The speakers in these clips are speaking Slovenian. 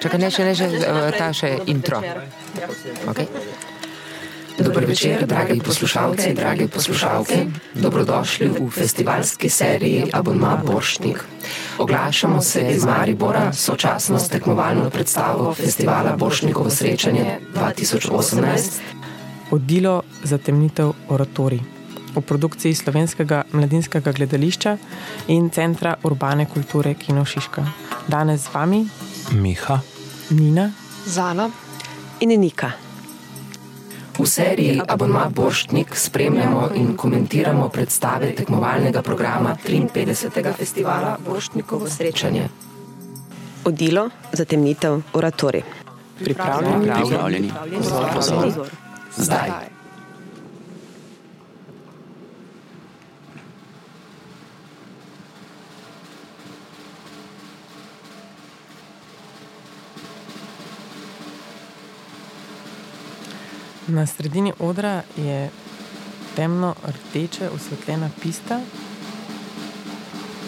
Čakaj, ne še, ne še, eh, ta še intro. Okay. Dober večer, dragi poslušalci, dragi poslušalke. Dobrodošli v festivalski seriji Abonma Borštnik. Oglašamo se iz Maribora, sočasno s tekmovalno predstavo festivala Borštnikovo srečanje 2018. Odilo za temnitev oratorij v produkciji slovenskega mladinskega gledališča in Centra urbane kulture Kino Šiška. Danes z vami Miha, Nina, Zala in Nika. V seriji Abonma Borštnik spremljamo in komentiramo predstave tekmovalnega programa 53. festivala Borštnikovo srečanje. Odilo za temnitev oratorij. pripravljeni. pripravljeni. Pozor, pozor. Zdaj. Na sredini odra je temno rdeče osvetljena pista,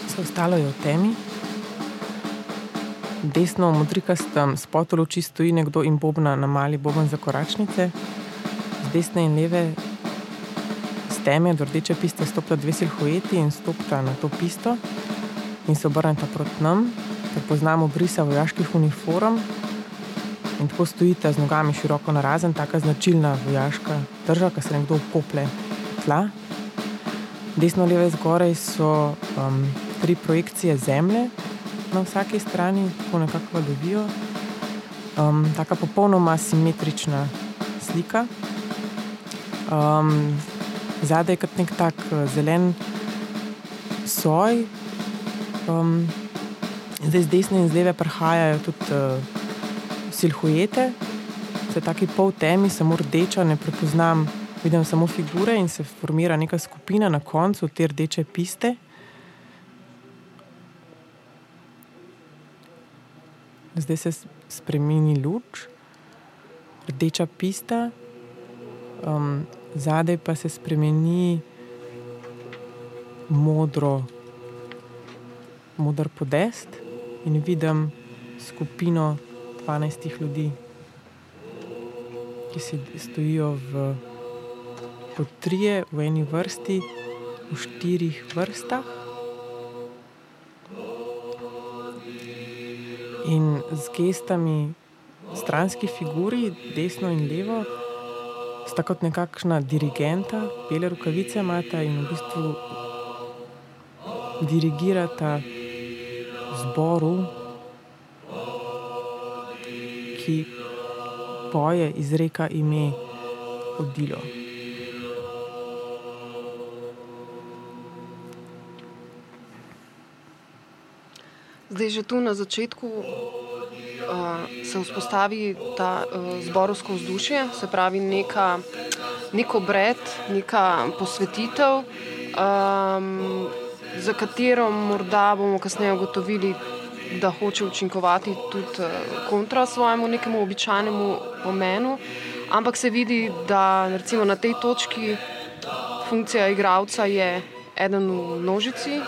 vse ostalo je v temi. Desno v modrikastem spotu luči stoji nekdo in bobna na mali boben za koračnice, z desne in leve z teme do rdeče piste stopta dve silhueti in stopta na to pisto in se obrneta proti nam, prepoznamo brisa vojaških uniform, In tako stojite z nogami široko na razen, tako značilna vojaška drža, ki se nekdo ukople tla. Desno, levo, zgoraj so um, tri projekcije zemlje na vsaki strani, tako nekako lovijo. Um, taka popolnoma simetrična slika. Um, zadaj je kot nek tak uh, zelen soj. Um, zdaj z desne in z leve prihajajo tudi uh, silhuete, se taki pol temi, samo rdeča, ne prepoznam, vidim samo figure in se formira neka skupina na koncu te rdeče piste. Zdaj se spremeni luč, rdeča pista, um, zadaj pa se spremeni modro, modr podest in vidim skupino 12 ljudi, ki si stojijo v potrije, v eni vrsti, v štirih vrstah. In z gestami, stranski figuri, desno in levo, sta kot nekakšna dirigenta, bele rokavice imata in v bistvu dirigirata zboru, ki poje, izreka ime odilo. Zdaj, že tu na začetku uh, se vzpostavi ta uh, zborovsko vzdušje, se pravi neka, nek obred, neka posvetitev, um, za katero morda bomo kasneje ugotovili, da hoče učinkovati tudi uh, kontra svojemu nekemu običajnemu pomenu. Ampak se vidi, da recimo na tej točki funkcija igralca je eden v množici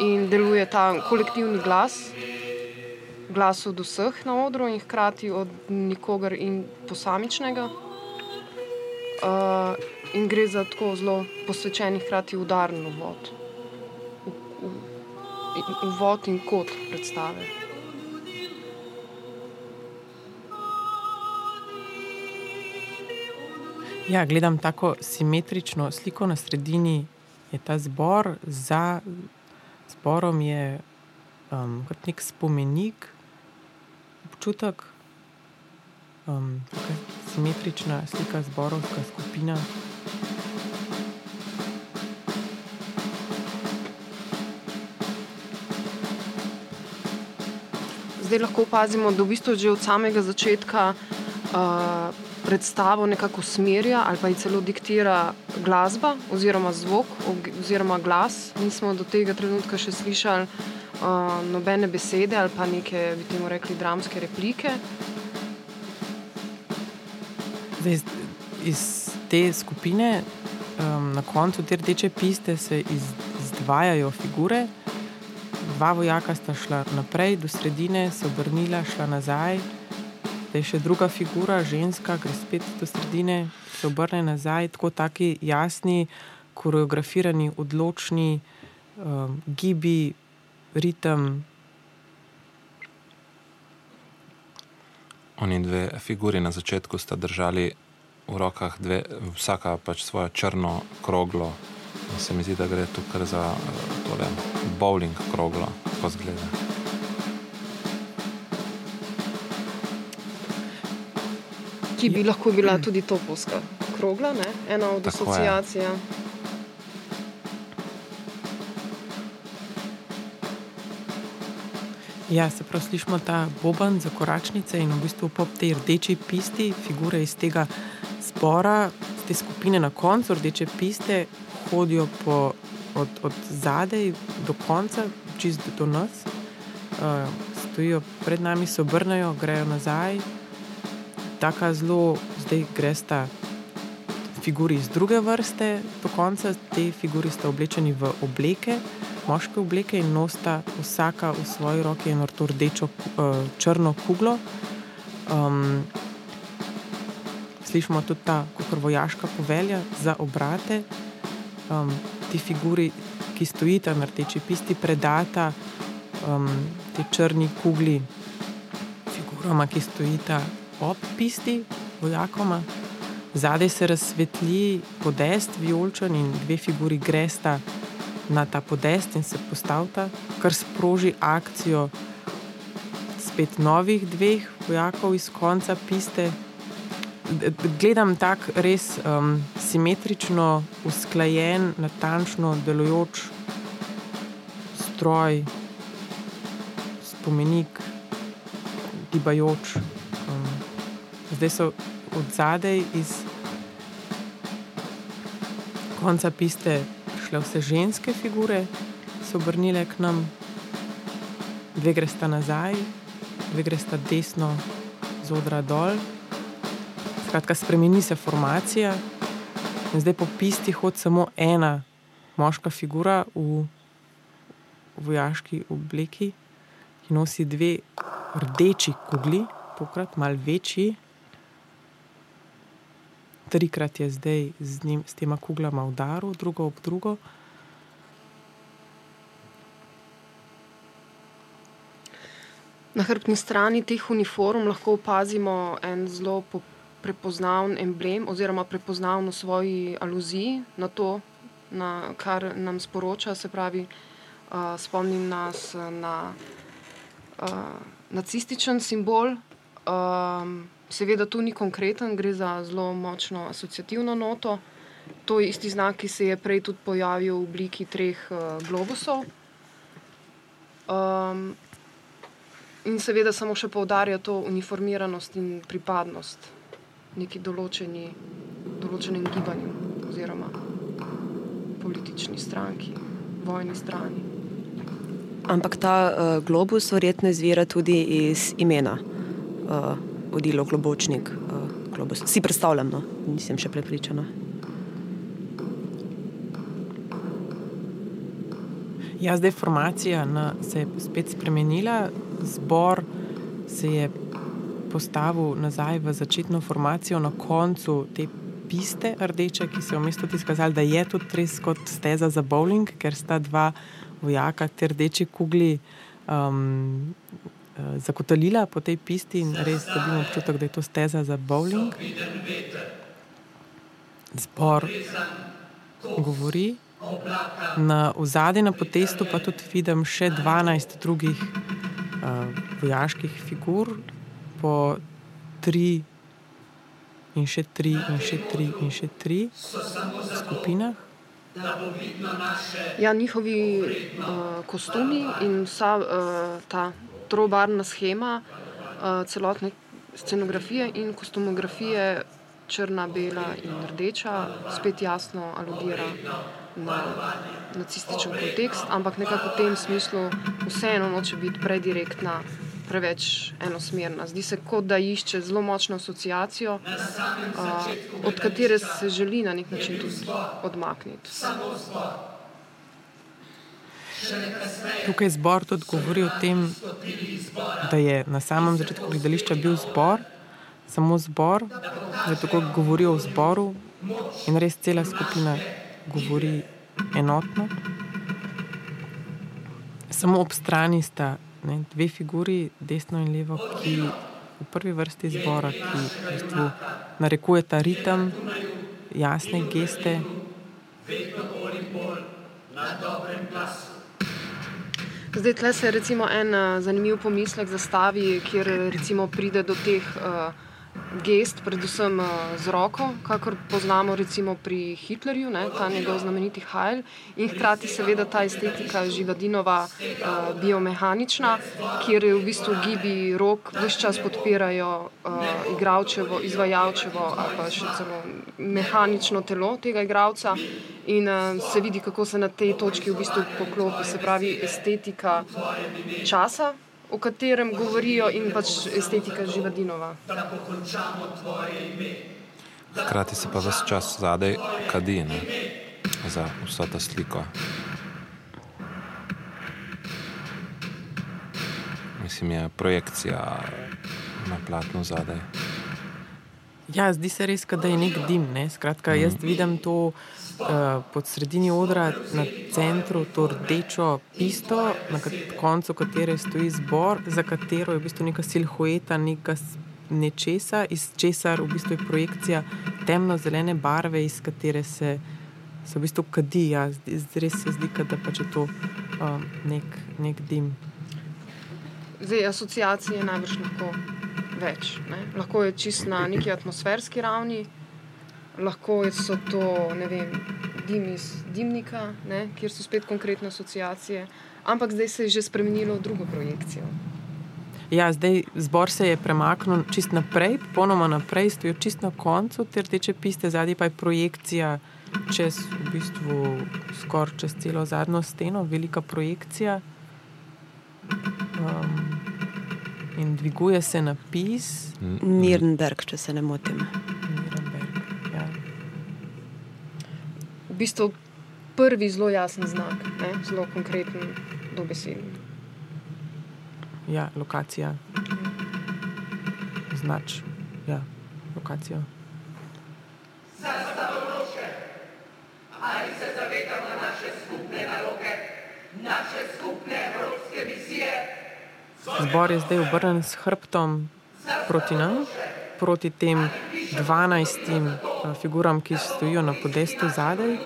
in deluje ta kolektivni glas, glas od vseh na odru in hkrati od nikogar in posamičnega. Uh, in gre za tako zelo posvečen, hkrati udaren. U- u- in- Uvod in kot predstave. Ja, gledam tako simetrično sliko na sredini, je ta zbor, za zborom je um, kot nek spomenik, občutek, um, simetrična slika zborovska skupina. Zdaj lahko opazimo, da v bistvu že od samega začetka uh, predstavo nekako usmerja ali pa ji celo diktira glasba oziroma zvok oziroma glas. Nismo do tega trenutka še slišali uh, nobene besede ali pa neke, bi temu rekli, dramske replike. Zdaj, iz te skupine, um, na koncu te rdeče piste, se iz, izdvajajo figure. Dva vojaka sta šla naprej, do sredine, se obrnila, šla nazaj. Da je še druga figura, ženska, gre spet do sredine, se obrne nazaj, tako taki jasni, koreografirani, odločni um, gibi, ritem. Oni dve figuri na začetku sta držali v rokah dve, vsaka pač svojo črno kroglo. Se mi zdi, da gre tukaj za tole bowling kroglo, tako zgleda. Ki bi lahko bila tudi topovska krogla, ne? ena od asociacij. Ja, se pravi, slišimo ta boben za koračnice in v bistvu po tej rdeči pisti, figure iz tega zbora, iz te skupine na koncu rdeče piste, hodijo po, od, od zadaj do konca, čist do nas, uh, stojijo pred nami, se obrnejo, grejo nazaj. Taka zelo, zdaj gresta figuri iz druge vrste do konca, te figuri sta oblečeni v obleke. Moške obleke in nosta vsaka v svoji roki eno rdečo, uh, črno kuglo. Um, slišimo tudi ta, kot vojaška povelja za obrate, um, ti figuri, ki stojita na rdeči pisti, predata um, te črni kugli, figurama, ki stojita ob pisti, vojakoma. Zadaj se razsvetli podest, vijolčen in dve figuri gresta na ta podest in se postavita, kar sproži akcijo spet novih dveh vojakov iz konca piste gledam tako res um, simetrično, usklajen, natančno delujoč stroj, spomenik, gibajoč. Um, zdaj so od zadaj iz konca piste prišle vse ženske figure, so obrnile k nam, dve gresta nazaj, dve gresta desno, z odra dol. Skratka, spremeni se formacija in zdaj po pisti hodi samo ena moška figura v vojaški obleki, ki nosi dve rdeči kugli, tokrat malo večji. Trikrat je zdaj z, njim, z tema kuglama udaril, drugo ob drugo. Na hrbtni strani teh uniform lahko opazimo en zelo popoln prepoznaven emblem oziroma prepoznaven v svoji aluziji na to, na kar nam sporoča. Se pravi, uh, spomnim nas na uh, nacističen simbol. Um, seveda, tu ni konkreten, gre za zelo močno asociativno noto. To je isti znak, ki se je prej tudi pojavil v obliki treh uh, globusov. Um, in seveda samo še poudarja to uniformiranost in pripadnost neki določeni, določenem gibanju oziroma politični stranki, vojni strani. Ampak ta uh, globus verjetno izvira tudi iz imena uh, vodilo Globočnik. Uh, si predstavljam, no? nisem še prepričana. Ja, zdaj formacija na, se je spet spremenila, zbor se je postavil nazaj v začetno formacijo na koncu te piste rdeče, ki je v mestu izkazali, da je tudi res kot steza za bowling, ker sta dva vojaka te rdeče kugli um, eh, zakotalila po tej pisti in res dobimo občutek, da je to steza za bowling. Zbor govori. Na zadnji na potestu pa tudi vidim še 12 drugih uh, vojaških figur, po tri, in še tri, in še tri, in še tri skupinah. Ja, njihovi uh, kostumi in vsa uh, ta trobarna schema, uh, celotne scenografije in kostumografije, črna, bela in rdeča, spet jasno aludira na nacističen kontekst, ampak nekako v tem smislu vseeno noče biti predirektna preveč enosmerna. Zdi se, kot da išče zelo močno asociacijo, uh, od katere se želi na nek način tudi odmakniti. Tukaj zbor tudi govori o tem, da je na samem začetku gledališča bil zbor, samo zbor, da tako govori o zboru in res cela skupina govori enotno. Samo ob strani sta ne, dve figuri, desno in levo, ki v prvi vrsti zbora, ki v bistvu narekujeta ritem, jasne geste. Zdaj, tle se recimo en uh, zanimiv pomislek zastavi, kjer recimo pride do teh uh, gest, predvsem uh, z roko, kakor poznamo recimo pri Hitlerju, ne, ta njegov znameniti Hajl, in hkrati seveda ta estetika živadinova uh, biomehanična, kjer v bistvu gibi rok vse čas podpirajo uh, igravčevo, izvajalčevo ali pa še celo mehanično telo tega igravca in uh, se vidi, kako se na tej točki v bistvu poklopi, se pravi estetika časa, o katerem govorijo, in pač estetika živadinova. Hkrati se pa vse čas zadaj kadi ne, za vso ta sliko. Mislim, je projekcija na platnu zadaj. Ja, zdi se res, da je nek dim. Ne? Skratka, jaz vidim to uh, pod sredini odra, na centru, to rdečo pisto, na koncu katere stoji zbor, za katero je v bistvu neka silhueta, neka nečesa, iz česar v bistvu je projekcija temno-zelene barve, iz katere se, se v bistvu kadi. Ja, res se zdi, da pač je to uh, nek, nek dim. Zdaj, asociacije najbrž lahko več. Ne? Lahko je čist na neki atmosferski ravni, lahko so to vem, dim iz dimnika, ne? kjer so spet konkretne asociacije, ampak zdaj se je že spremenilo v drugo projekcijo. Ja, zdaj zbor se je premaknil čist naprej, popolnoma naprej, stojijo čist na koncu te rdeče piste, zadnji pa je projekcija čez v bistvu skoraj čez celo zadnjo steno, velika projekcija. Um, in dviguje se napis. Nirnberg, če se ne motim. Nirnberg, ja. V bistvu prvi zelo jasen znak, ne? zelo konkreten, dobeseden. Ja, lokacija. Znač, ja, lokacija. Ali se zavedamo naše skupne naloge, naše skupne evropske misije? Zbor je zdaj obrnjen s hrbtom proti nam, proti tem dvanajstim uh, figuram, ki stojijo na podestu zadaj.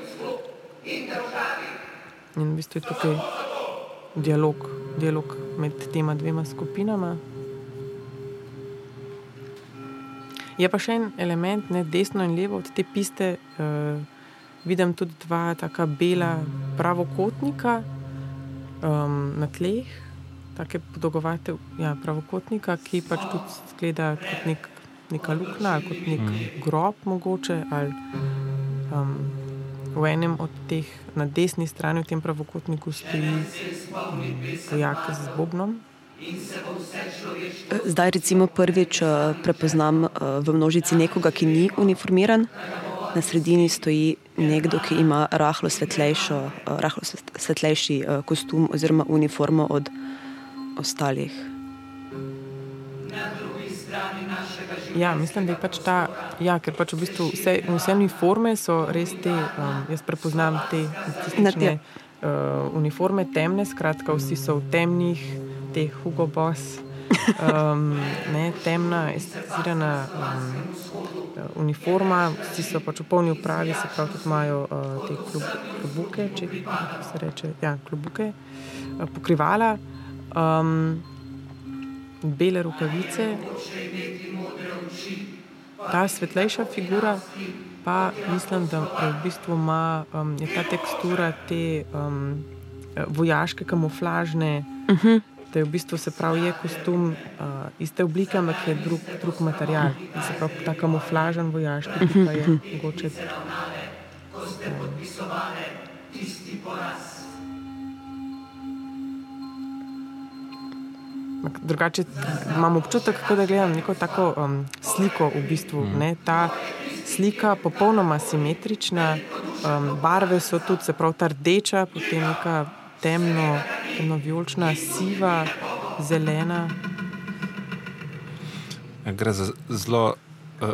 In v bistvu je tukaj dialog, dialog med tema dvema skupinama. Je pa še en element, ne, desno in levo od te piste. Uh, vidim tudi dva taka bela pravokotnika um, na tleh, tako podolgovate ja, pravokotnika, ki pač tudi zgleda kot nek, neka luknja kot nek mm. grob, mogoče. Ali, um, v enem od teh, na desni strani, v tem pravokotniku, stoji vojak z Bobnom. Zdaj, recimo, prvič prepoznam v množici nekoga, ki ni uniformiran. Na sredini stoji nekdo, ki ima rahlo, rahlo svetlejši kostum oziroma uniformo od ostalih. Ja, mislim, da je pač ta, ja, ker pač v bistvu vse, vse uniforme so res te, um, jaz prepoznam te nacistične uh, uniforme, temne, skratka, vsi so v temnih, te Hugo Boss, um, ne, temna, estetizirana um, uniforma, vsi so pač v polni upravi, se pravi, tudi imajo uh, te klub, klubuke, če se reče, ja, klubuke, uh, pokrivala um, bele rokavice, ta svetlejša figura, pa mislim, da v bistvu ima um, ta tekstura te um, vojaške kamuflažne. Uh -huh. Da je v bistvu se pravi, je kostum uh, iste oblike, ampak je drug, drug material. Se pravi, ta kamuflažen vojaški, ki pa je mogoče. Um, Drugače imam občutek, da gledam neko tako um, sliko. V bistvu, mm. Ta slika je popolnoma simetrična, um, barve so tudi, se pravi, ta rdeča, potem neka temno, temno vijolična, siva, zelena. Gre za zelo uh,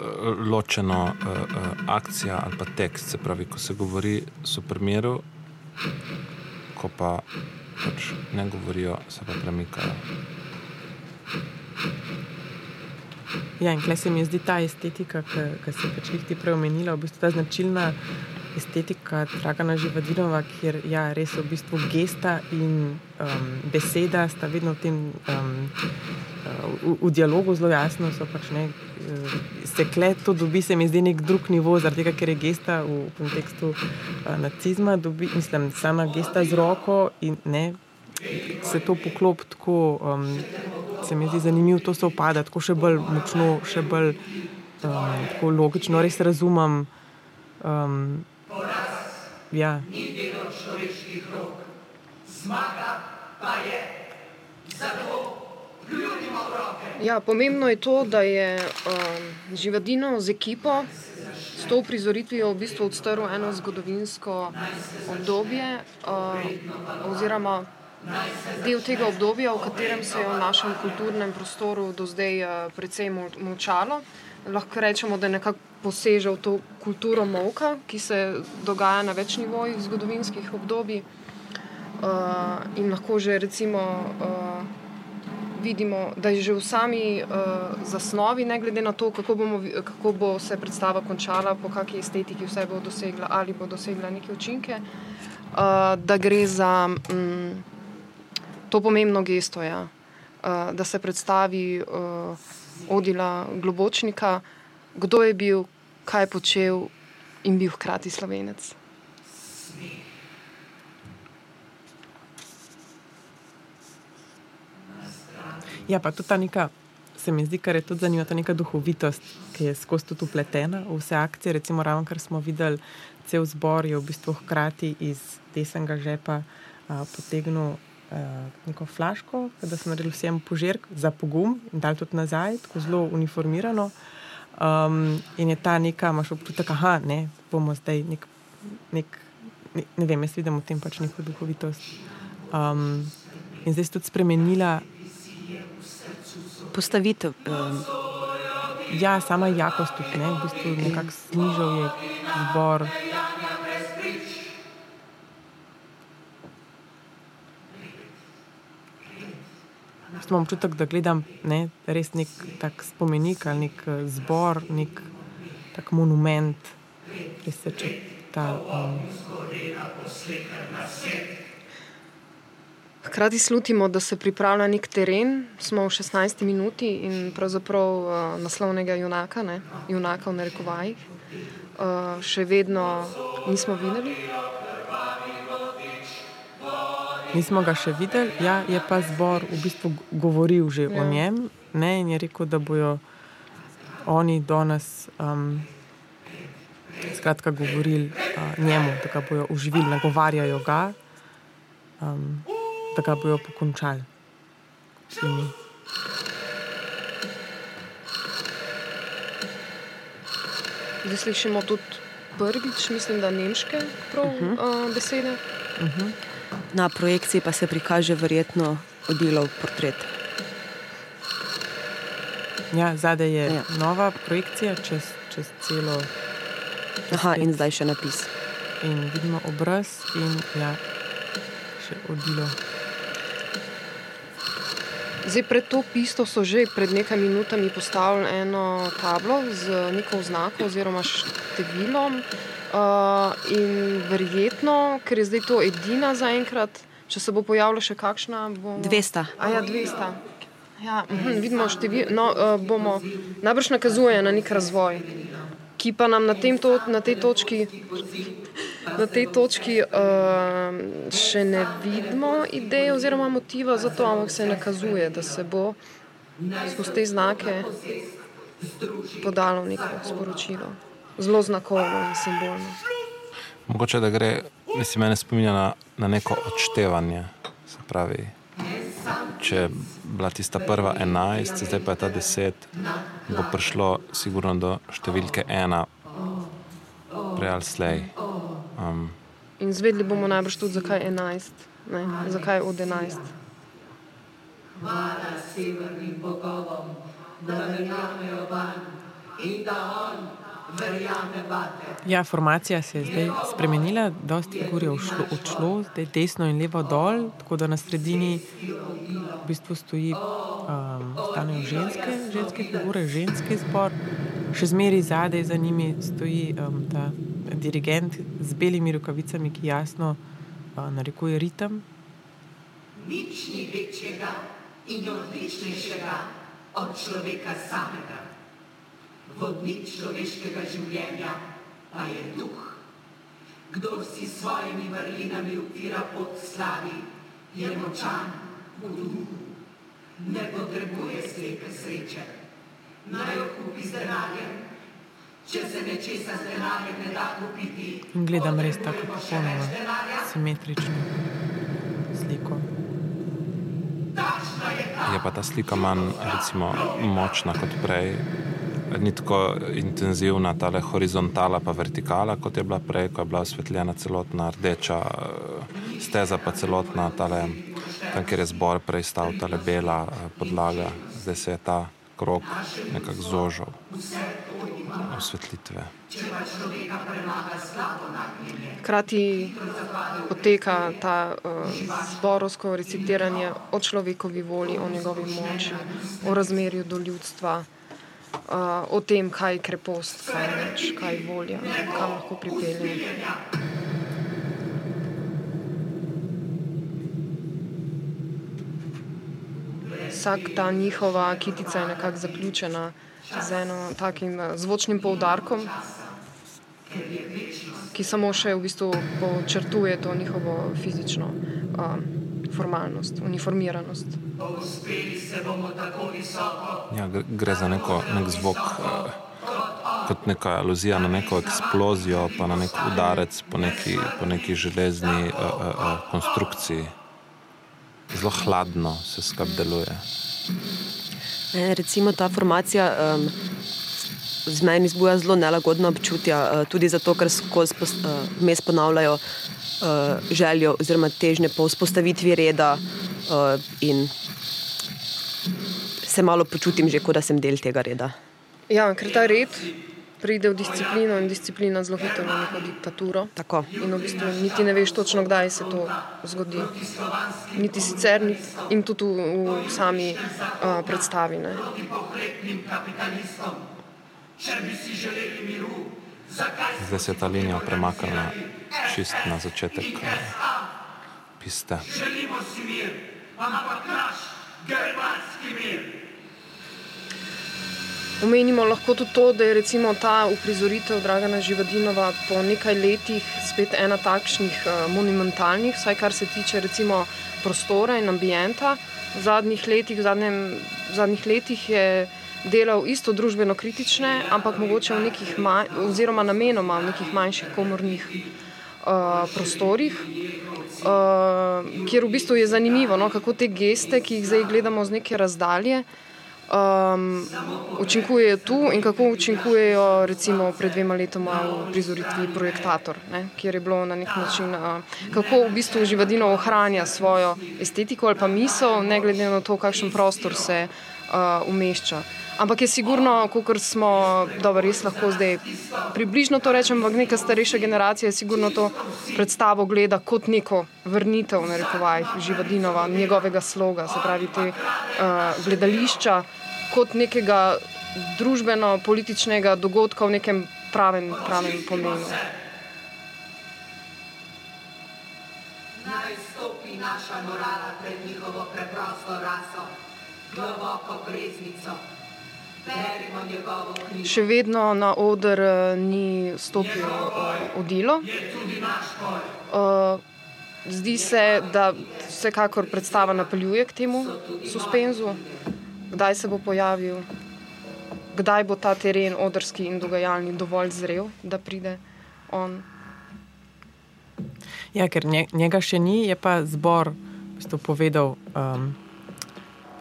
ločeno uh, uh, akcijo ali pa tekst. Se pravi, ko se govori o primeru, ko pa pač ne govorijo, se pa premikajo. Ja, in klej se mi zdi ta estetika, ki se pač ti prej omenila, v bistvu ta značilna estetika Dragana Živadinova, kjer ja, res v bistvu gesta in um, beseda sta vedno v tem um, v, v dialogu zelo jasno. Pač, ne, uh, se kle to dobi, se mi zdi nek drug nivo, zaradi tega, ker je gesta v kontekstu uh, nacizma, dobi, mislim, sama gesta z roko in ne, se to poklop tako. Um, Se mi zdi zanimivo, to se opada tako še bolj močno, še bolj um, logično, res razumem. Um, Ja. Ni delo človeških rok, zmaga pa je. Zato. Ja, pomembno je to, da je um, Živadino z ekipo s to prizoritvijo v bistvu odstrl eno zgodovinsko obdobje, uh, oziroma del tega obdobja, v katerem se je v našem kulturnem prostoru do zdaj uh, precej molčalo. Lahko rečemo, da je nekako poseže v to kulturo molka, ki se dogaja na več nivojih zgodovinskih obdobij. Uh, in lahko že recimo, uh, vidimo, da je že v sami uh, zasnovi, ne glede na to, kako, bomo, kako bo se predstava končala, po kakšni estetiki vse bo dosegla ali bo dosegla neke učinke, uh, da gre za um, to pomembno gesto, ja. uh, da se predstavi uh, odila globočnika kdo je bil, kaj je počel in bil hkrati slovenec. Ja, pa tudi ta neka, se mi zdi, kar je tudi zanimivo, ta neka duhovitost, ki je skozi to upletena v vse akcije. Recimo, ravno kar smo videli, cel zbor je v bistvu hkrati iz desnega žepa a, potegnil a, neko flaško, da smo naredili vsem požirk za pogum in dal tudi nazaj, tako zelo uniformirano. Um, in je ta neka, imaš občutek, da ne bomo zdaj nek, nek ne, ne vem, jaz vidim v tem pač neko duhovitost. Um, in zdaj se tudi spremenila postavitev. Um. Ja, sama jakost tudi ne, v bistvu nekako znižal je zbor. Imam občutek, da gledam ne, res nek tak spomenik ali nek eh, zbor, nek tak monument, ki se čuti. Um... Hkrati slutimo, da se pripravlja nek teren, smo v 16 minuti in pravzaprav uh, naslovnega junaka, ne, junaka v narekovajih, uh, še vedno nismo videli. Nismo ga še videli, ja, je pa zbor v bistvu govoril že ja. o njem ne, in je rekel, da bodo oni danes um, skratka govorili uh, njemu, da ga bodo uživili, nagovarjajo ga, um, da ga bodo pokončali. Zdaj slišimo tudi prvič, mislim, da nemške prav, uh -huh. uh, besede. Uh mhm. -huh. Na projekciji pa se prikaže verjetno oddelov portret. Ja, zadaj je ja. nova projekcija čez, čez celo. Aha, in zdaj še napis. In vidimo obraz in ja, še odilo. Zdaj, pred to pisto so že pred nekaj minutami postavili eno tablo z neko oznako oziroma številom. Uh, in verjetno, ker je zdaj to edina za enkrat, če se bo pojavila še kakšna, bo 200. A ja, 200. Ja, uh, vidimo, števil, no, uh, bomo najbrž nakazuje na nek razvoj, ki pa nam na, to, na tej točki. Na tej točki uh, še ne vidimo ideje oziroma motiva za to, ampak se nakazuje, da se bo skozi te znake podalo neko sporočilo zelo znakovno in simbolno. Mogoče da gre, mislim, meni spominja na, na neko odštevanje. Se pravi, če je bila tista prva enajst, zdaj pa je ta deset, bo prišlo sigurno do številke ena, prej ali slej. Um, in zvedli bomo najbrž tudi, zakaj je enajst. Ne? Zakaj od 11? Hvala severnim bogovom, da verjamejo van in da on. Ja, formacija se je zdaj spremenila, dosti figur je odšlo, odšlo, zdaj desno in levo dol, tako da na sredini v bistvu stoji, um, stanejo ženske, ženske figure, ženski zbor. Še zmeraj zadaj za njimi stoji um, ta dirigent z belimi rokavicami, ki jasno uh, narekuje ritem. Nič ni večjega in odličnejšega od človeka samega. Vodnik človeškega življenja pa je duh. Kdor si s svojimi vrlinami upira pot slavi, je močan v duhu. Ne potrebuje slepe sreče. Naj jo kupi z denarjem. Če se nečesa z denarjem ne da kupiti, gledam res tako popolnoma simetrično sliko. Je pa ta slika manj recimo, močna kot prej. Ni tako intenzivna ta horizontala, pa vertikala, kot je bila prej, ko je bila osvetljena celotna rdeča eh, steza, pa celotna tale, tam, kjer je zbor prej stal, ta bela eh, podlaga. Zdaj se je ta krok nekako zožil osvetlitve. Hkrati poteka ta uh, zborovsko recitiranje o človekovi volji, o njegovi moči, o razmerju do ljudstva, uh, o tem, kaj je krepost, kaj je moč, kaj je volja, kam lahko pripelje. Vsak ta njihova kitica je nekako zaključena z enim takim eh, zvočnim poudarkom, ki samo še v bistvu počrtuje to njihovo fizično um, formalnost, uniformiranost. Ja, gre- za neko, nek zvok, eh, kot neka aluzija na neko eksplozijo, pa na nek udarec po neki, po neki železni uh, uh, uh, konstrukciji. Zelo hladno se skupaj deluje. Ne, recimo ta formacija um, z meni zbuja zelo nelagodna občutja, uh, tudi zato, ker skozi uh, vmes ponavljajo uh, željo oziroma težnje po vzpostavitvi reda uh, in se malo počutim že, kot da sem del tega reda. Ja, ker ta red pride v disciplino in disciplina zelo hitro v neko diktaturo. Tako. In v bistvu niti ne veš točno, kdaj se to zgodi. Niti sicer, niti, in tudi v, v sami uh, predstavi. Ne. Zdaj se je ta linija premaknila čist na začetek piste. Želimo si mir, ampak naš germanski mir. Omenimo lahko tudi to, da je recimo ta uprizoritev Dragana Živadinova po nekaj letih spet ena takšnih uh, monumentalnih, vsaj kar se tiče recimo prostora in ambienta. V zadnjih letih, v zadnjem, v zadnjih letih je delal isto družbeno kritične, ampak mogoče v nekih, manj, oziroma namenoma v nekih manjših komornih uh, prostorih. Uh, kjer v bistvu je zanimivo, no, kako te geste, ki jih zdaj gledamo z neke razdalje, um, učinkujejo tu in kako učinkujejo recimo pred dvema letoma v prizoritvi Projektator, ne, kjer je bilo na nek način, uh, kako v bistvu živadino ohranja svojo estetiko ali pa misel, ne glede na to, kakšen prostor se uh, umešča. Ampak je sigurno, kot smo, dobro, res lahko zdaj približno to rečem, ampak neka starejša generacija je sigurno to predstavo gleda kot neko vrnitev, na rekovajih, Živadinova, njegovega sloga, se pravi te uh, gledališča, kot nekega družbeno-političnega dogodka v nekem pravem, pravem pomenu. Naj stopi naša morala pred njihovo preprosto raso, globoko breznico. Še vedno na oder uh, ni stopil Odilo. Uh, zdi se, da vsekakor predstava napeljuje k temu suspenzu, kdaj se bo pojavil, kdaj bo ta teren odrski in dogajalni dovolj zrel, da pride on. Ja, ker nje, njega še ni, je pa zbor povedal um,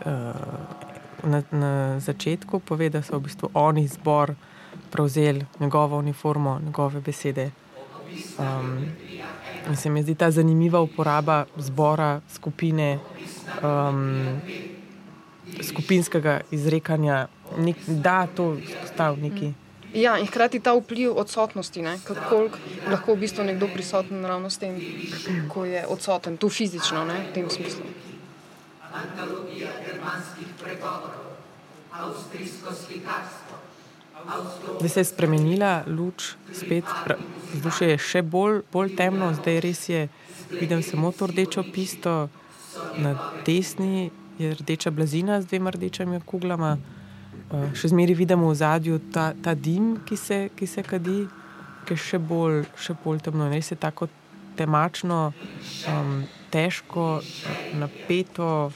uh, na, na začetku, pove, da so v bistvu oni zbor prevzeli njegovo uniformo, njegove besede. Um, In se mi zdi ta zanimiva uporaba zbora, skupine, um, skupinskega izrekanja, nek, da to stav neki. Ja, in hkrati ta vpliv odsotnosti, kako lahko v bistvu nekdo prisoten ravno s tem, ko je odsoten, tu fizično, ne, v tem smislu. Antologija germanskih pregovorov, avstrijsko slikarstvo. Zdaj se je spremenila luč, spet vzdušje je še bolj, bolj temno, zdaj res je, vidim samo to rdečo pisto, na desni je rdeča blazina z dvema rdečimi kuglama. Uh, še zmeraj vidimo v zadju ta, ta dim, ki se, ki se kadi, ki je še bolj, še bolj temno. Res je tako temačno, um, težko, napeto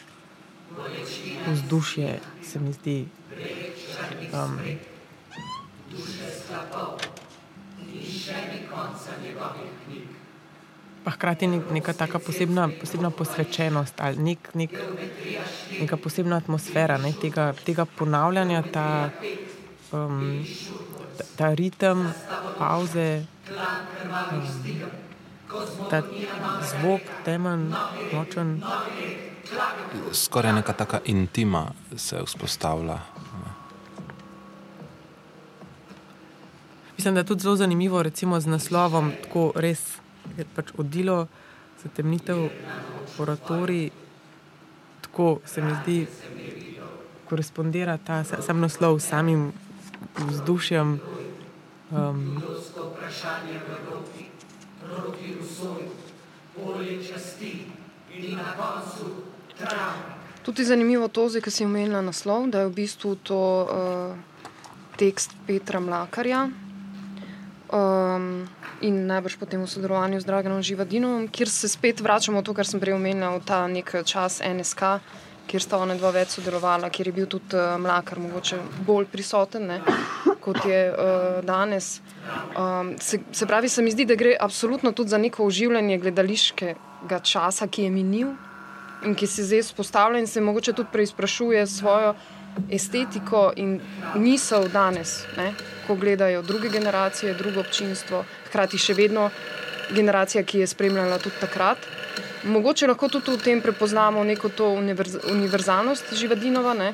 vzdušje, se mi zdi. Um, Pa hkrati je neka taka posebna, posebna posvečenost ali nek, nek, neka posebna atmosfera ne, tega, tega ponavljanja, ta, um, ta, ta ritem, pauze, um, ta zvok, temen, močen. Skoraj neka taka intima se vzpostavlja. Mislim, da je tudi zelo zanimivo, recimo z naslovom, tako res je pač odilo za temnitev oratorij. Tako se mi zdi, korespondira ta sam naslov s samim vzdušjem. Um, Tudi zanimivo to, da si omenila naslov, da je v bistvu to uh, tekst Petra Mlakarja, um, in najbrž potem v sodelovanju z Draganom Živadinom, kjer se spet vračamo v to, kar sem prej omenil, ta nek čas NSK, kjer sta ona dva več sodelovala, kjer je bil tudi uh, Mlakar mogoče bolj prisoten ne, kot je uh, danes. Um, se, se pravi, se mi zdi, da gre absolutno tudi za neko oživljanje gledališkega časa, ki je minil in ki se zdaj spostavlja in se mogoče tudi preizprašuje svojo estetiko in misel danes, ne, ko gledajo druge generacije, drugo občinstvo, hkrati še vedno generacija, ki je spremljala tudi takrat. Mogoče lahko tudi v tem prepoznamo neko to univerz univerzalnost Živadinova, ne,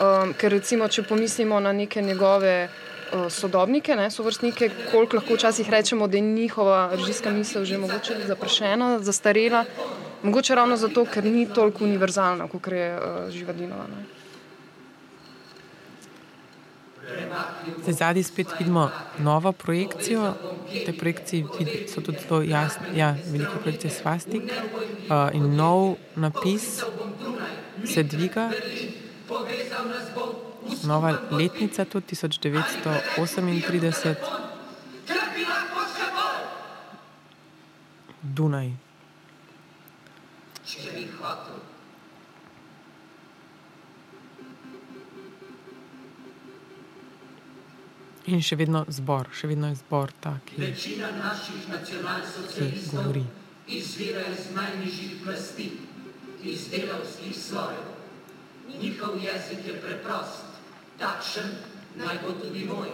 um, ker recimo, če pomislimo na neke njegove uh, sodobnike, ne, sovrstnike, koliko lahko včasih rečemo, da je njihova režijska misel že mogoče zaprašena, zastarela, mogoče ravno zato, ker ni toliko univerzalna, kot je uh, Živadinova. Ne. Zadnji spet vidimo novo projekcijo. Te projekcije so tudi zelo jasne, ja, velike projekcije svastik uh, in nov napis se dviga. Nova letnica, tudi 1938, Dunaj. In še vedno zbor, še vedno je zbor tak, ki govori. Izvira iz najnižjih plasti, iz delovskih slojev. Njihov jezik je preprost, takšen naj bo tudi moj.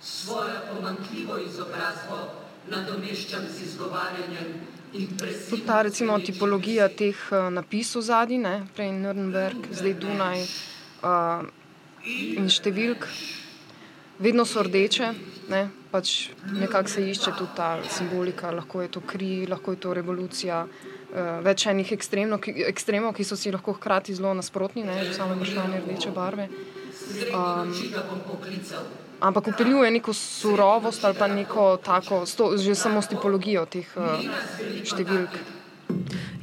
Svojo pomankljivo izobrazbo nadomeščam z izgovarjanjem. Ta recimo, tipologija teh uh, napisov zadnji, prej Nürnberg, zdaj Dunaj uh, in številk vedno so rdeče, ne? pač nekako se išče tudi ta simbolika, lahko je to kri, lahko je to revolucija. Uh, več enih ekstremov, ki so si lahko hkrati zelo nasprotni, ne samo vprašanje rdeče barve. Um, ampak upeljuje neko surovost ali pa neko tako, sto, že samo s tipologijo teh uh, številk.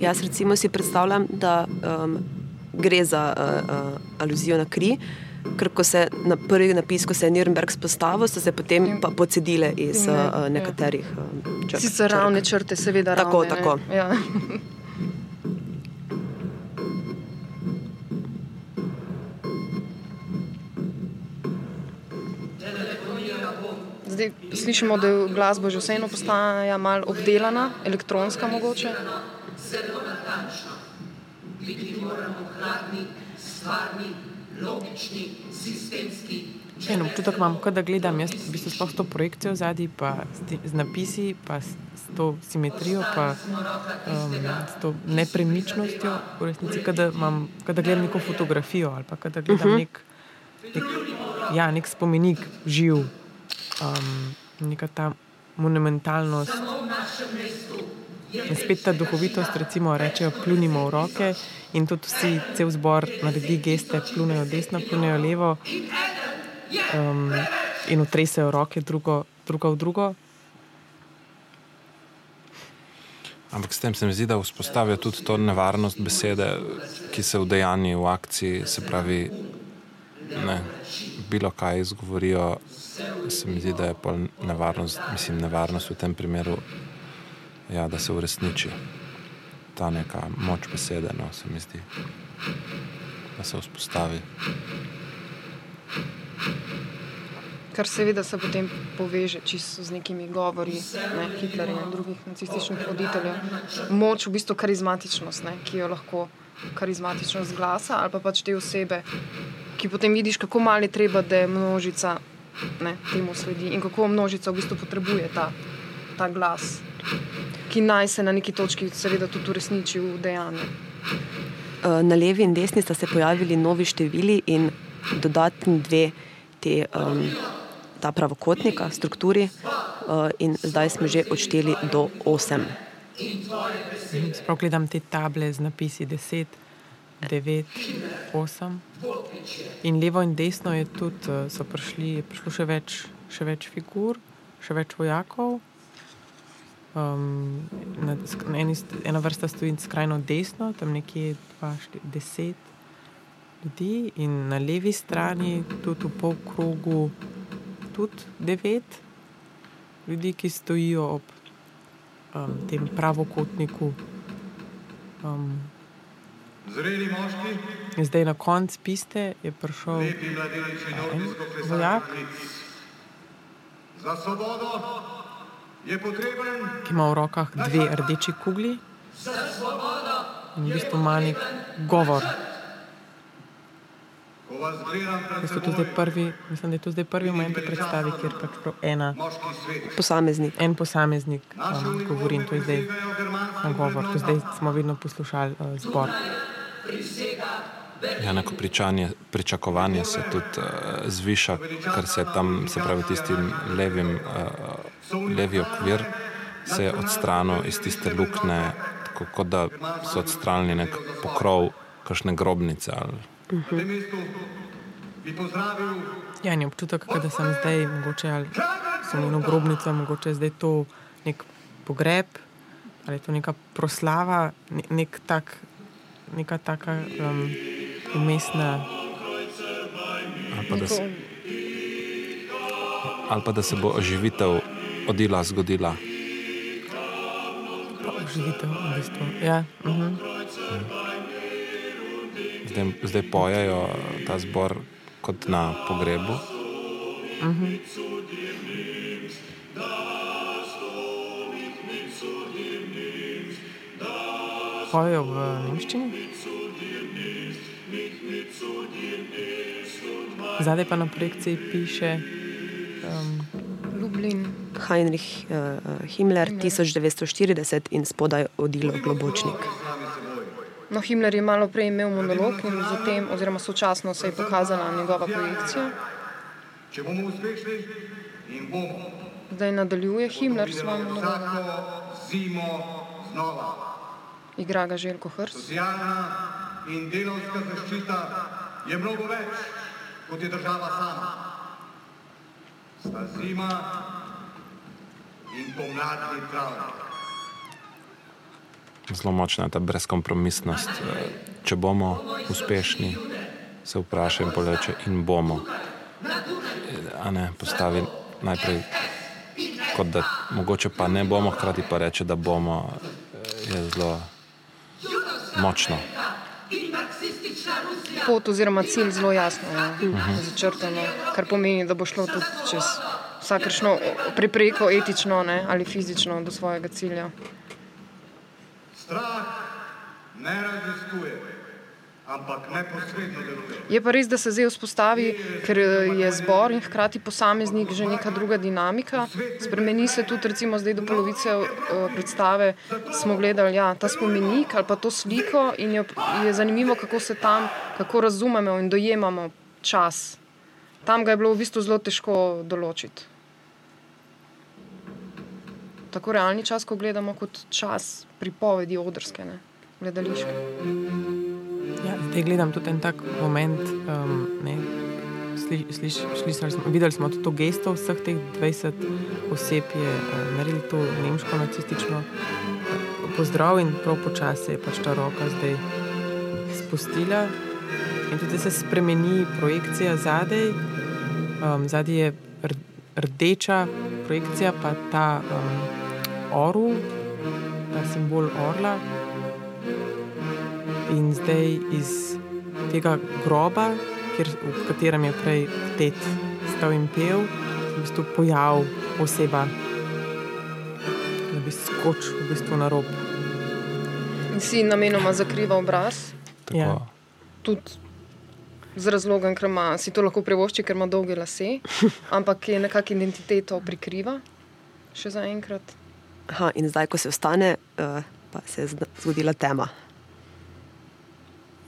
Jaz recimo si predstavljam, da um, gre za uh, uh, aluzijo na kri. Ker ko se na prvi napis, ko se je Nürnberg spostavil, so se potem pa pocedile iz uh, nekaterih uh, črk. Sicer ravne črte, seveda. Tako, ravne, tako. Ja. Zdaj slišimo, da glasba že vseeno postaja malo obdelana, elektronska mogoče. Zelo natančno. Biti moramo hladni, stvarni, logični, sistemski, En občutek imam, kot da gledam jaz v bistvu sploh to projekcijo zadaj, pa s, ti, z napisi, pa s, s to simetrijo, pa um, s to nepremičnostjo, v resnici, kot da, imam, kot da gledam neko fotografijo ali pa kot da gledam -huh. nek, nek, ja, nek spomenik živ, um, neka ta monumentalnost. In spet ta duhovitost, recimo, rečejo, pljunimo v roke in tudi vsi, cel zbor naredi geste, plunejo desno, plunejo levo um, in utresajo roke drugo, drugo v drugo. Ampak s tem se mi zdi, da vzpostavijo tudi to nevarnost besede, ki se vdejani v akciji, se pravi, ne, bilo kaj izgovorijo. Se mi zdi, da je pol nevarnost, mislim, nevarnost v tem primeru, ja, da se uresniči ta neka moč besede, no, se mi zdi, da se vzpostavi. Kar seveda se potem poveže čisto z nekimi govori ne, Hitlerja in drugih nacističnih voditeljev. Moč, v bistvu karizmatičnost, ne, ki jo lahko karizmatičnost glasa ali pa pač te osebe, ki potem vidiš, kako mali treba, da je množica ne, temu sledi in kako množica v bistvu potrebuje ta, ta glas, ki naj se na neki točki seveda tudi uresniči v dejanju. Na levi in desni sta se pojavili novi števili in dodatni dve te. Um, ta pravokotnika, strukturi, in zdaj smo že odšteli do 8. Sprav gledam te table z napisi 10, 9, 8. In levo in desno je tudi, so prišli, je prišlo še več, še več figur, še več vojakov. Um, na, na eni, ena vrsta stoji skrajno desno, tam nekje 10 ljudi, in na levi strani, tudi v pol krogu, tudi devet ljudi, ki stojijo ob um, tem pravokotniku. Um, Zreli moški. Zdaj na koncu piste je prišel en vojak, Za svobodo je potreben. ki ima v rokah dve rdeči kugli in v bistvu ima nek govor. Jaz to prvi, mislim, da je to zdaj prvi moment v predstavi, kjer pač ena. Posameznik. en posameznik um, govori in to je zdaj uniforme segajo germanskih na govor. To zdaj smo vedno poslušali uh, zbor. Ja, pričanje, pričakovanje se tudi uh, zviša, ker se tam, se pravi, tistim levim, uh, levi okvir se je odstranil iz tiste luknje, tako kot da so odstranili nek pokrov, kakšne grobnice. Ali, Na tem mestu bi pozdravil Ja, in je občutek, da sem zdaj, mogoče ali sem eno grobnico, mogoče je zdaj to nek pogreb ali je to neka proslava, ne, nek tak, neka taka um, umestna. ali, pa, da se, ali pa da se bo oživitev odila, zgodila. Živitev, v bistvu. Ja, uh -huh. Zdaj, zdaj pojejo ta zbor kot na pogrebu. Pojejo v nemščini. Zadaj pa na projekciji piše, um, Lublin. Heinrich uh, Himmler 1940 in spodaj odilo Globočnik. Himmler je malo prej imel monolog in zatem, oziroma sočasno se je pokazala njegova projekcija. Če bomo uspešni in bomo Zdaj nadaljuje Himmler s svojim monologom. Igra ga Željko Hrst. Socialna in delovska zaščita je mnogo več, kot je država sama. Sta zima in pomladni travnik. Zelo močna ta brezkompromisnost. Eh, Če bomo uspešni, se vprašaj poleče, in bomo. Eh, A ne postavi najprej, kot da mogoče pa ne bomo, hkrati pa reče, da bomo, eh, je zelo močno. Pot oziroma cilj zelo jasno je začrtano, kar pomeni, da bo šlo tudi čez vsakršno prepreko etično ne, ali fizično do svojega cilja. Strah ne raziskuje. Je pa res, da se zdaj vzpostavi, ker eh, je zbor in hkrati posameznik že neka druga dinamika. Spremeni se tudi, recimo, zdaj do polovice uh, predstave smo gledali ja, ta spomenik ali pa to sliko in je, je zanimivo, kako se tam, kako razumemo in dojemamo čas. Tam ga je bilo v bistvu zelo težko določiti. Tako realni čas, ko gledamo kot čas pripovedi odrske, ne, gledališke. Ja, zdaj gledam tudi en tak moment. Um, ne, sli, sliš, slišali smo, videli smo tudi to gesto vseh teh 20 oseb, je uh, naredili to nemško nacistično uh, pozdrav in prav počasi je pač ta roka zdaj spustila. In tudi se spremeni projekcija zadaj. Um, zadaj je rdeča projekcija, pa ta um, orul, ta simbol orla. In zdaj iz tega groba, kjer, v katerem je prej tet stal in pel, se v bistvu pojav oseba, da bi skočil v bistvu na rob. In si namenoma zakriva obraz. Ja. Tudi z razlogom, ker ima, si to lahko privošči, ker ima dolge lase, ampak je nekako identiteto prikriva, še zaenkrat. Aha, in zdaj, ko se vstane, uh, pa se je zgodila tema.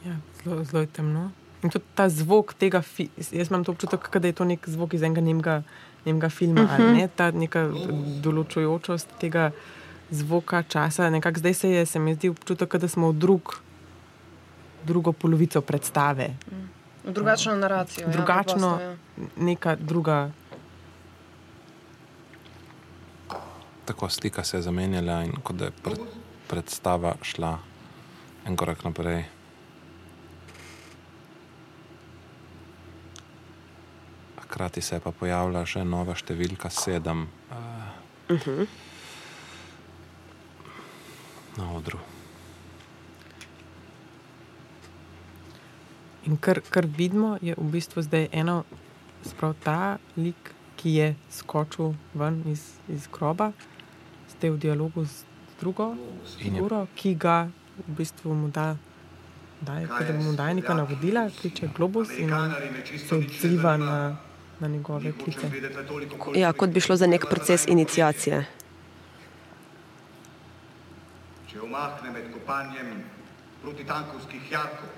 Ja, zelo, zelo je temno. In tudi ta zvok tega, jaz imam to občutek, kot da je to nek zvok iz enega nemga, nemga filma, uh -huh. ali ne, ta neka določujočost tega zvoka časa. Nekako zdaj se je, se mi zdi občutek, kot da smo v drug, drugo polovico predstave. Drugačno naracijo. Drugačno, Ja, neka druga. Tako slika se je zamenjala in kot da je pred, predstava šla en korak naprej. Hkrati se je pa pojavila še nova številka sedem uh, Uh -huh. na odru. In kar, kar vidimo, je v bistvu zdaj eno, sprav ta lik, ki je skočil ven iz, iz groba, zdaj v dialogu z drugo figuro, ki ga v bistvu mu da, daje, da mu daje neka navodila, kliče globus in se odziva na, na njegove klice. Ja, kot bi šlo za nek proces inicijacije. Če omahne med kopanjem protitankovskih jarkov,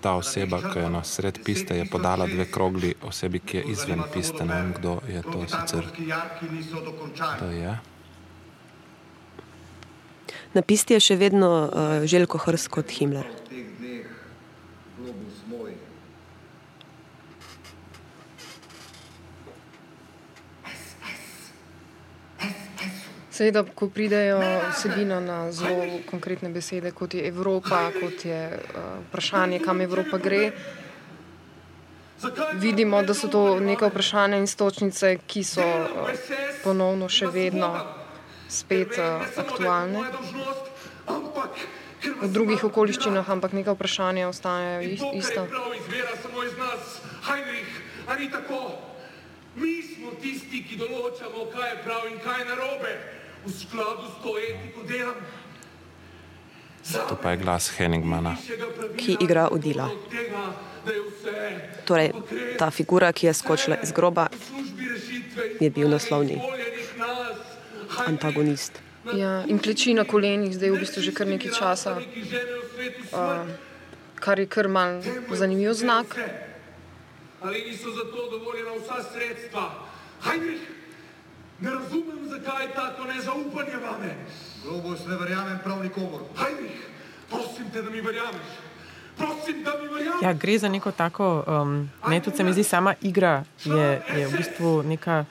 Ta oseba, ki je na sred piste, je podala dve krogli osebi, ki je izven piste. Ne vem, kdo je to sicer. protitankovski jarki niso To je. Na pisti je še vedno uh, Željko Hrs kot moj. Seveda, ko pridejo vsebino na zelo konkretne besede, kot je Evropa, kot je uh, vprašanje, kam Evropa gre, vidimo, da so to neka vprašanja in stočnice, ki so uh, ponovno še vedno spet uh, aktualne. V drugih okoliščinah, ampak neka vprašanja ostajajo is- ista. prav izvira samo iz nas, Heinrich, ali tako? Mi smo tisti, ki določamo, kaj je prav in kaj je narobe, v skladu s to etiko dela. To pa je glas Henningmana. Ki igra Odila. Torej, ta figura, ki je skočila iz groba, je bil naslovni antagonist. Ja, in kleči na kolenih, zdaj v bistvu že kar nekaj časa, uh, kar je kar mal zanimiv znak. ali niso za to dovoljena vsa sredstva. Heinrich, ne razumem, zakaj je tako nezaupanje vame. Globus ne verjamem prav nikomor. Heinrich, prosim te, da mi verjameš. Prosim, da mi verjameš. Ja, gre za neko tako, um, ne, tudi se mi zdi, sama igra je, je v bistvu neka,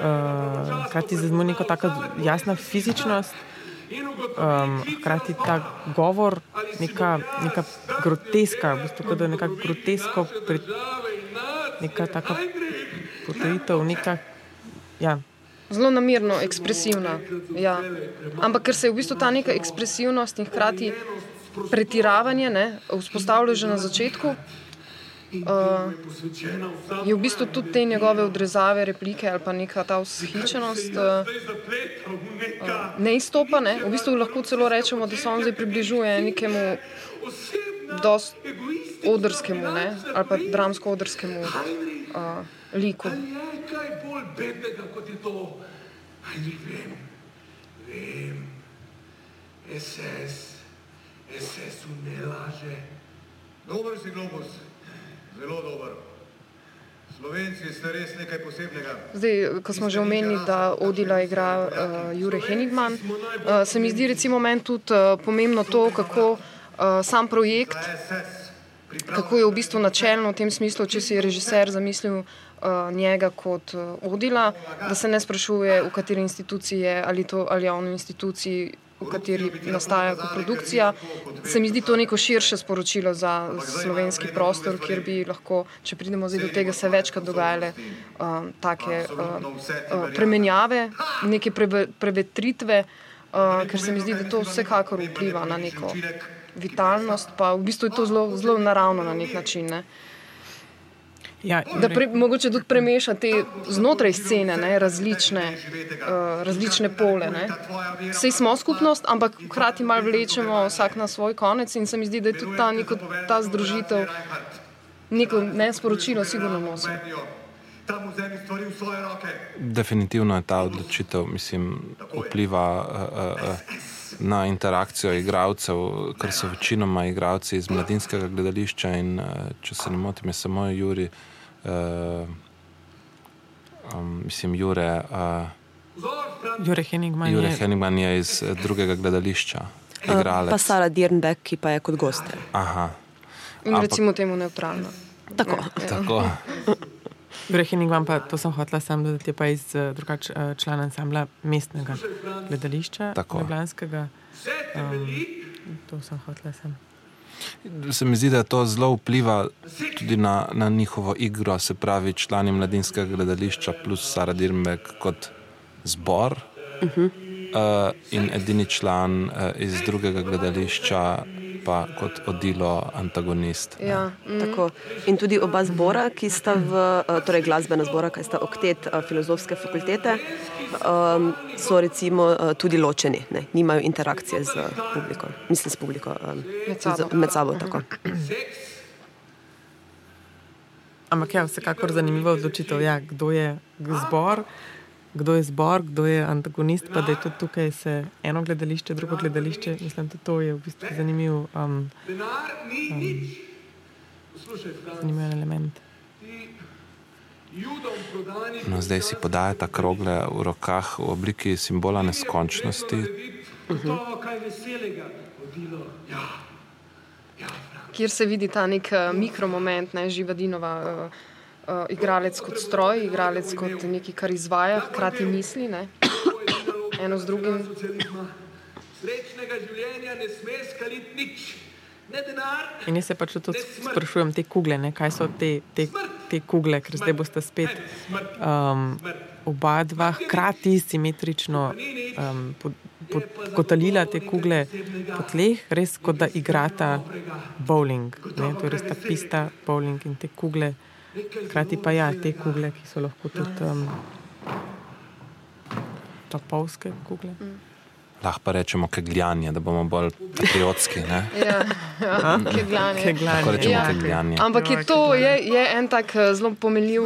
uh, hkrati zelo neka taka jasna fizičnost, um, hkrati ta govor, neka, neka groteska, v bistvu da je neka grotesko, pri, neka taka Heinrich, potreditev, neka, ja, Zelo namirno, ekspresivna. Ja. Ampak ker se je v bistvu ta neka ekspresivnost in hkrati pretiravanje ne, vzpostavilo že na začetku, uh, je v bistvu tudi te njegove odrezave, replike ali pa neka ta vzhičenost uh, neka ne izstopa. Ne. V bistvu lahko celo rečemo, da se on zdaj približuje nekemu dost odrskemu ne, ali pa dramsko-odrskemu uh, liku. Je kaj bolj bednega kot je to? Ali vem, vem. SS, SS ne laže. Dober si, Globus, zelo dober. Slovenci ste res nekaj posebnega. Zdaj, ko smo že omenili, da Odila igra uh, Jure Henigman, uh, se mi zdi recimo meni tudi uh, pomembno to, kako uh, sam projekt, kako je v bistvu načelno v tem smislu, če si je režiser zamislil uh, njega kot uh, Odila, da se ne sprašuje, v kateri instituciji je ali to ali javni instituciji v kateri nastaja koprodukcija. Se mi zdi to neko širše sporočilo za slovenski prostor, kjer bi lahko, če pridemo zdaj do tega, se večkrat dogajale um, take uh, uh, premenjave, neke preve, prevetritve, uh, ker se mi zdi, da to vsekakor vpliva na neko vitalnost, pa v bistvu je to zelo, zelo naravno na nek način. Ne. Ja, Da pre, mogoče tudi premeša te znotraj scene, ne, različne, uh, različne pole. Ne. Vsej smo skupnost, ampak hkrati malo vlečemo vsak na svoj konec in se mi zdi, da je tudi ta, neko, ta združitev neko nesporočilo, sigurno nosi. Tam vzemi stvari v svoje roke. Definitivno je ta odločitev, mislim, vpliva uh, uh, na interakcijo igralcev, ker so večinoma igralci iz mladinskega gledališča in uh, če se ne motim, je samo Juri, uh, um, mislim, Jure. Uh, Jure Henigman Jure je Henigman je iz eh, drugega gledališča, Pa igralec. Sara Dirnbeck, ki pa je kot gost. Aha, In Ampak- recimo temu neutralno. Tako. tako. Jure Henigman, pa to sem hotela sam dodati, je pa iz drugač člana ansambla mestnega gledališča, Tako. ljubljanskega. Um, to sem hotela sam. Se mi zdi, da to zelo vpliva tudi na, na njihovo igro, se pravi, člani mladinskega gledališča plus Sara Dirmek kot zbor uh -huh. uh, in edini član uh, iz drugega gledališča pa kot odilo antagonist. ne. Ja, mm, Tako. In tudi oba zbora, ki sta v, eh, torej glasbena zbora, ki sta oktet eh, filozofske fakultete, um, so recimo eh, tudi ločeni, ne? nimajo interakcije z publiko, mislim s publiko, um, Med sabo. Z, med sabo tako. Ampak ja, vsekakor zanimiva odločitev, ja, kdo je zbor, kdo je zbor, kdo je antagonist, pa da je tudi tukaj se eno gledališče, drugo gledališče. Mislim, da to je v bistvu zanimiv, um, Franc, zanimiv element. No, zdaj si podajata krogle v rokah v obliki simbola neskončnosti. Ja, ja, Franc. kjer se vidi ta nek uh, mikromoment, ne živadinova. Uh, Uh, igralec kot stroj, igralec kot nekaj, kar izvaja, hkrati misli. Ne? Eno z drugim. Srečnega življenja ne sme skaliti nič. Ne denar, In jaz se pač tudi sprašujem te kugle, ne, kaj so te, te, te kugle, ker zdaj boste spet um, oba dva hkrati simetrično um, pod, pod, kotalila te kugle po tleh, res kot da igrata bowling. Ne, to je res ta pista bowling in te kugle. Hkrati pa ja, te kugle, ki so lahko tudi um, topovske kugle. Lahko pa rečemo kegljanje, da bomo bolj patriotski. ne? Ja, ja, kegljanje. Kegljanje. Lahko rečemo Ja. kegljanje. Ampak je to je, je en tak eh, zelo pomenljiv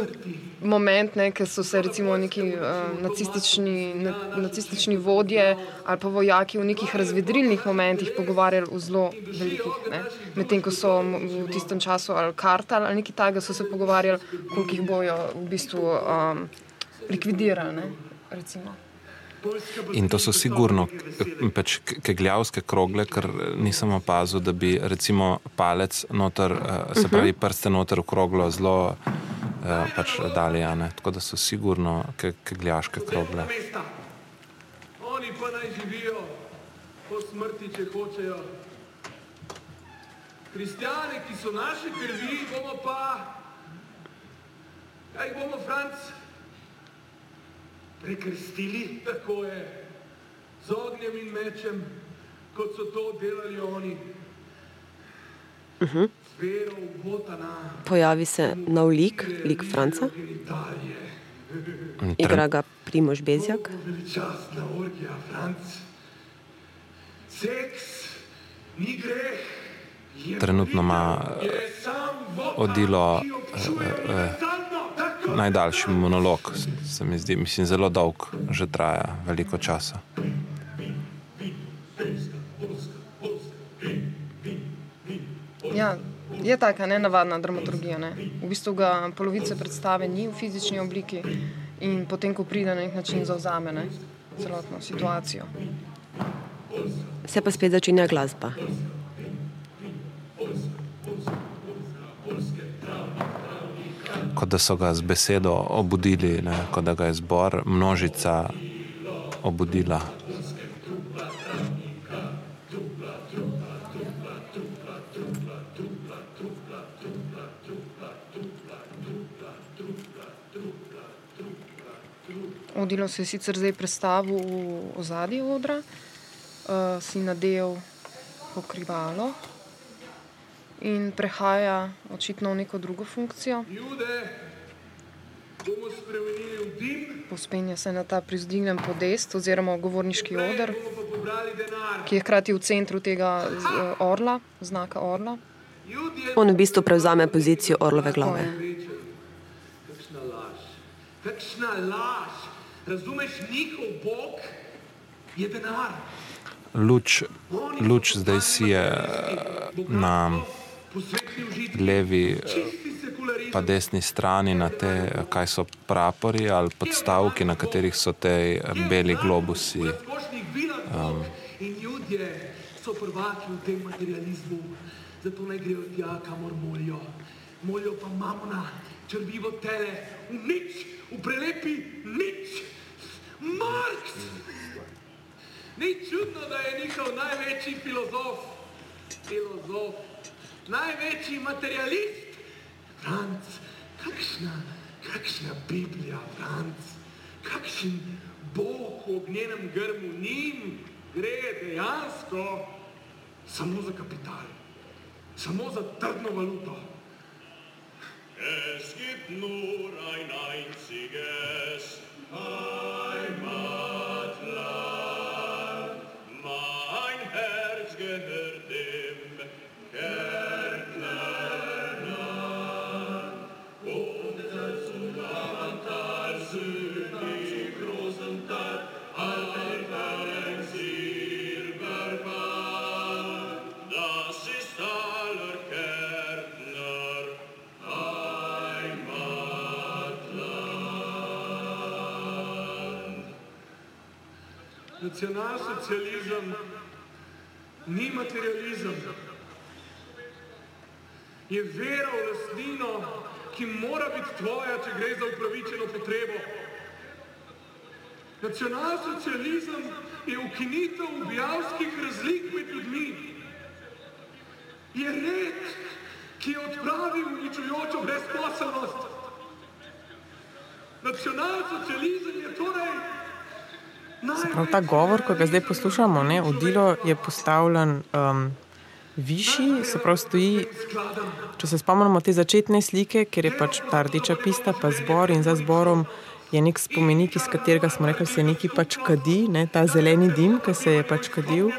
moment, ne, ker so se recimo neki uh, nacistični, na, nacistični vodje ali pa vojaki v nekih razvedrilnih momentih pogovarjali v zelo velikih. Medtem ko so v tistem času ali kartal ali nekaj takega, so se pogovarjali, koliko jih bojo v bistvu um, likvidirali. Recimo. In to so sigurno pač kegljavske krogle, ker nisem opazil, da bi recimo palec noter, eh, se pravi prste noter v kroglo zelo eh, pač dali. a ne. Tako da so sigurno ke- kegljaške krogle. Oni pa naj živijo po smrti, če hočejo. Kristjane, ki so naše krvi, bomo pa, kaj bomo, Franc, prekrstili, tako je, z ognjem in mečem, kot so to delali oni. Uh -huh. V Botana, Pojavi se nov lik, lik Franca, igra ga Primož Bezjak. veličastna orgija, Franc. Seks ni greh. Trenutno ima odilo eh, eh, najdaljši monolog, se mi zdi, mislim, zelo dolg, že traja veliko časa. Ja, je taka nenavadna dramaturgija. Ne? V bistvu ga polovice predstave ni v fizični obliki in potem, ko pride na nek način, zauzame ne? celotno situacijo. Se pa spet začenja glasba. Kot da so ga z besedo obudili, ne? kot da ga je zbor, množica obudila. Odilo se je sicer zdaj predstavil v ozadje odra, uh, si nadel pokrivalo in prehaja očitno v neko drugo funkcijo. Jude bomo spremenili v dim, Pospenja se na ta prizdignjen podest oziroma govorniški oder, ki je hkrati v centru tega uh, orla, znaka orla. On v bistvu prevzame pozicijo orlove glave. kakšna laž, kakšna laž. Razumeš, njihov bog je denar. Luč, luč zdaj si je na Posvetni užitki, levi sekularizem. pa desni strani na te, kaj so prapori ali podstavki, na katerih so te beli globusi. ljudje so prvaki v tem materializmu, zato naj grejo tja, kamor molijo. Molijo pa mamona, črvivo tele, v nič, v prelepi nič. Marks! Ni čudno, da je njihov največji filozof, filozof, največji materialist. Franc, kakšna, kakšna Biblija, Franc, kakšen Bog v ognjenem grmu njim gre dejansko samo za kapital, samo za trdno valuto. Es gibt nur ein einziges Heimatland. Nacionalsocializem ni materializem. Je vera v lastnino, ki mora biti tvoja, če gre za upravičeno potrebo. Nacionalsocializem je ukinitev ubijalskih razlik med ljudmi. Je red, ki je odpravil uničujočo brezposelnost. Nacionalsocializem je torej Prav ta govor, ko ga zdaj poslušamo, ne, odilo je postavljen um, višji, se pravi stoji. Če se spomnimo te začetne slike, ker je pač ta rdeča pista, pa zbor in za zborom je nek spomenik, iz katerega smo rekli, da se nekaj pač kadi, ne, ta zeleni dim, ki se je pač kadil.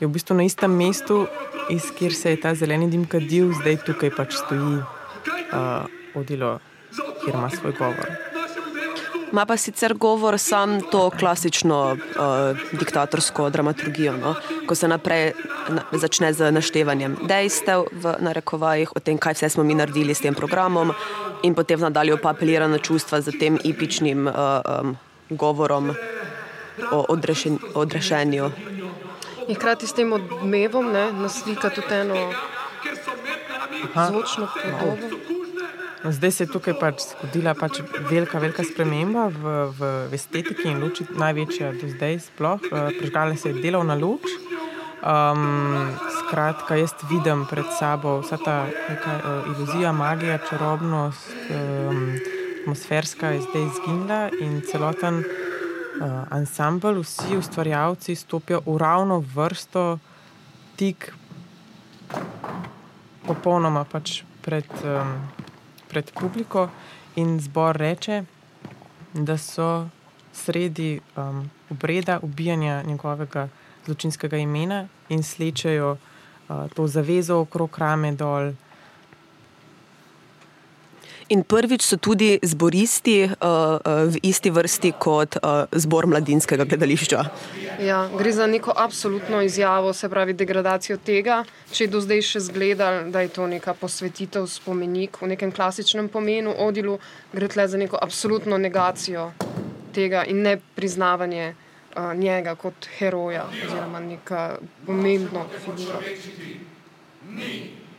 Je v bistvu na istem mestu, iz kjer se je ta zeleni dim kadil, zdaj tukaj pač stoji uh, odilo, kjer ima svoj govor. Ma pa sicer govor sam to klasično uh, diktatorsko dramaturgijo, no? ko se naprej na, začne z naštevanjem dejstev v narekovajih o tem, kaj vse smo mi naredili s tem programom, in potem v nadalju pa apelira na čustva z tem epičnim uh, um, govorom o odrešen, odrešenju. In hkrati s tem odmevom ne, naslika tudi eno zvočno podobo. No, zdaj se je tukaj pač zgodila pač velika, velika sprememba v, v, v estetiki in luči, največja do zdaj. Sploh. Uh, Prižgala se je delovna luč. Um, skratka, jaz vidim pred sabo vsa ta neka, uh, iluzija, magija, čarobnost, um, atmosferska je zdaj izginila in celoten uh, ansambl, vsi ustvarjalci stopijo v ravno vrsto, tik popolnoma pač pred. Um, pred publiko in zbor reče, da so sredi um, obreda ubijanja njegovega zločinskega imena in slečejo uh, to zavezo okrog rame dol In prvič so tudi zboristi uh, v isti vrsti kot uh, zbor mladinskega gledališča. Ja, gre za neko absolutno izjavo, se pravi degradacijo tega. Če je do zdaj še zgledal, da je to neka posvetitev, spomenik v nekem klasičnem pomenu, odilu, gre tle za neko absolutno negacijo tega in ne priznavanje uh, njega kot heroja oziroma neka pomembna figura.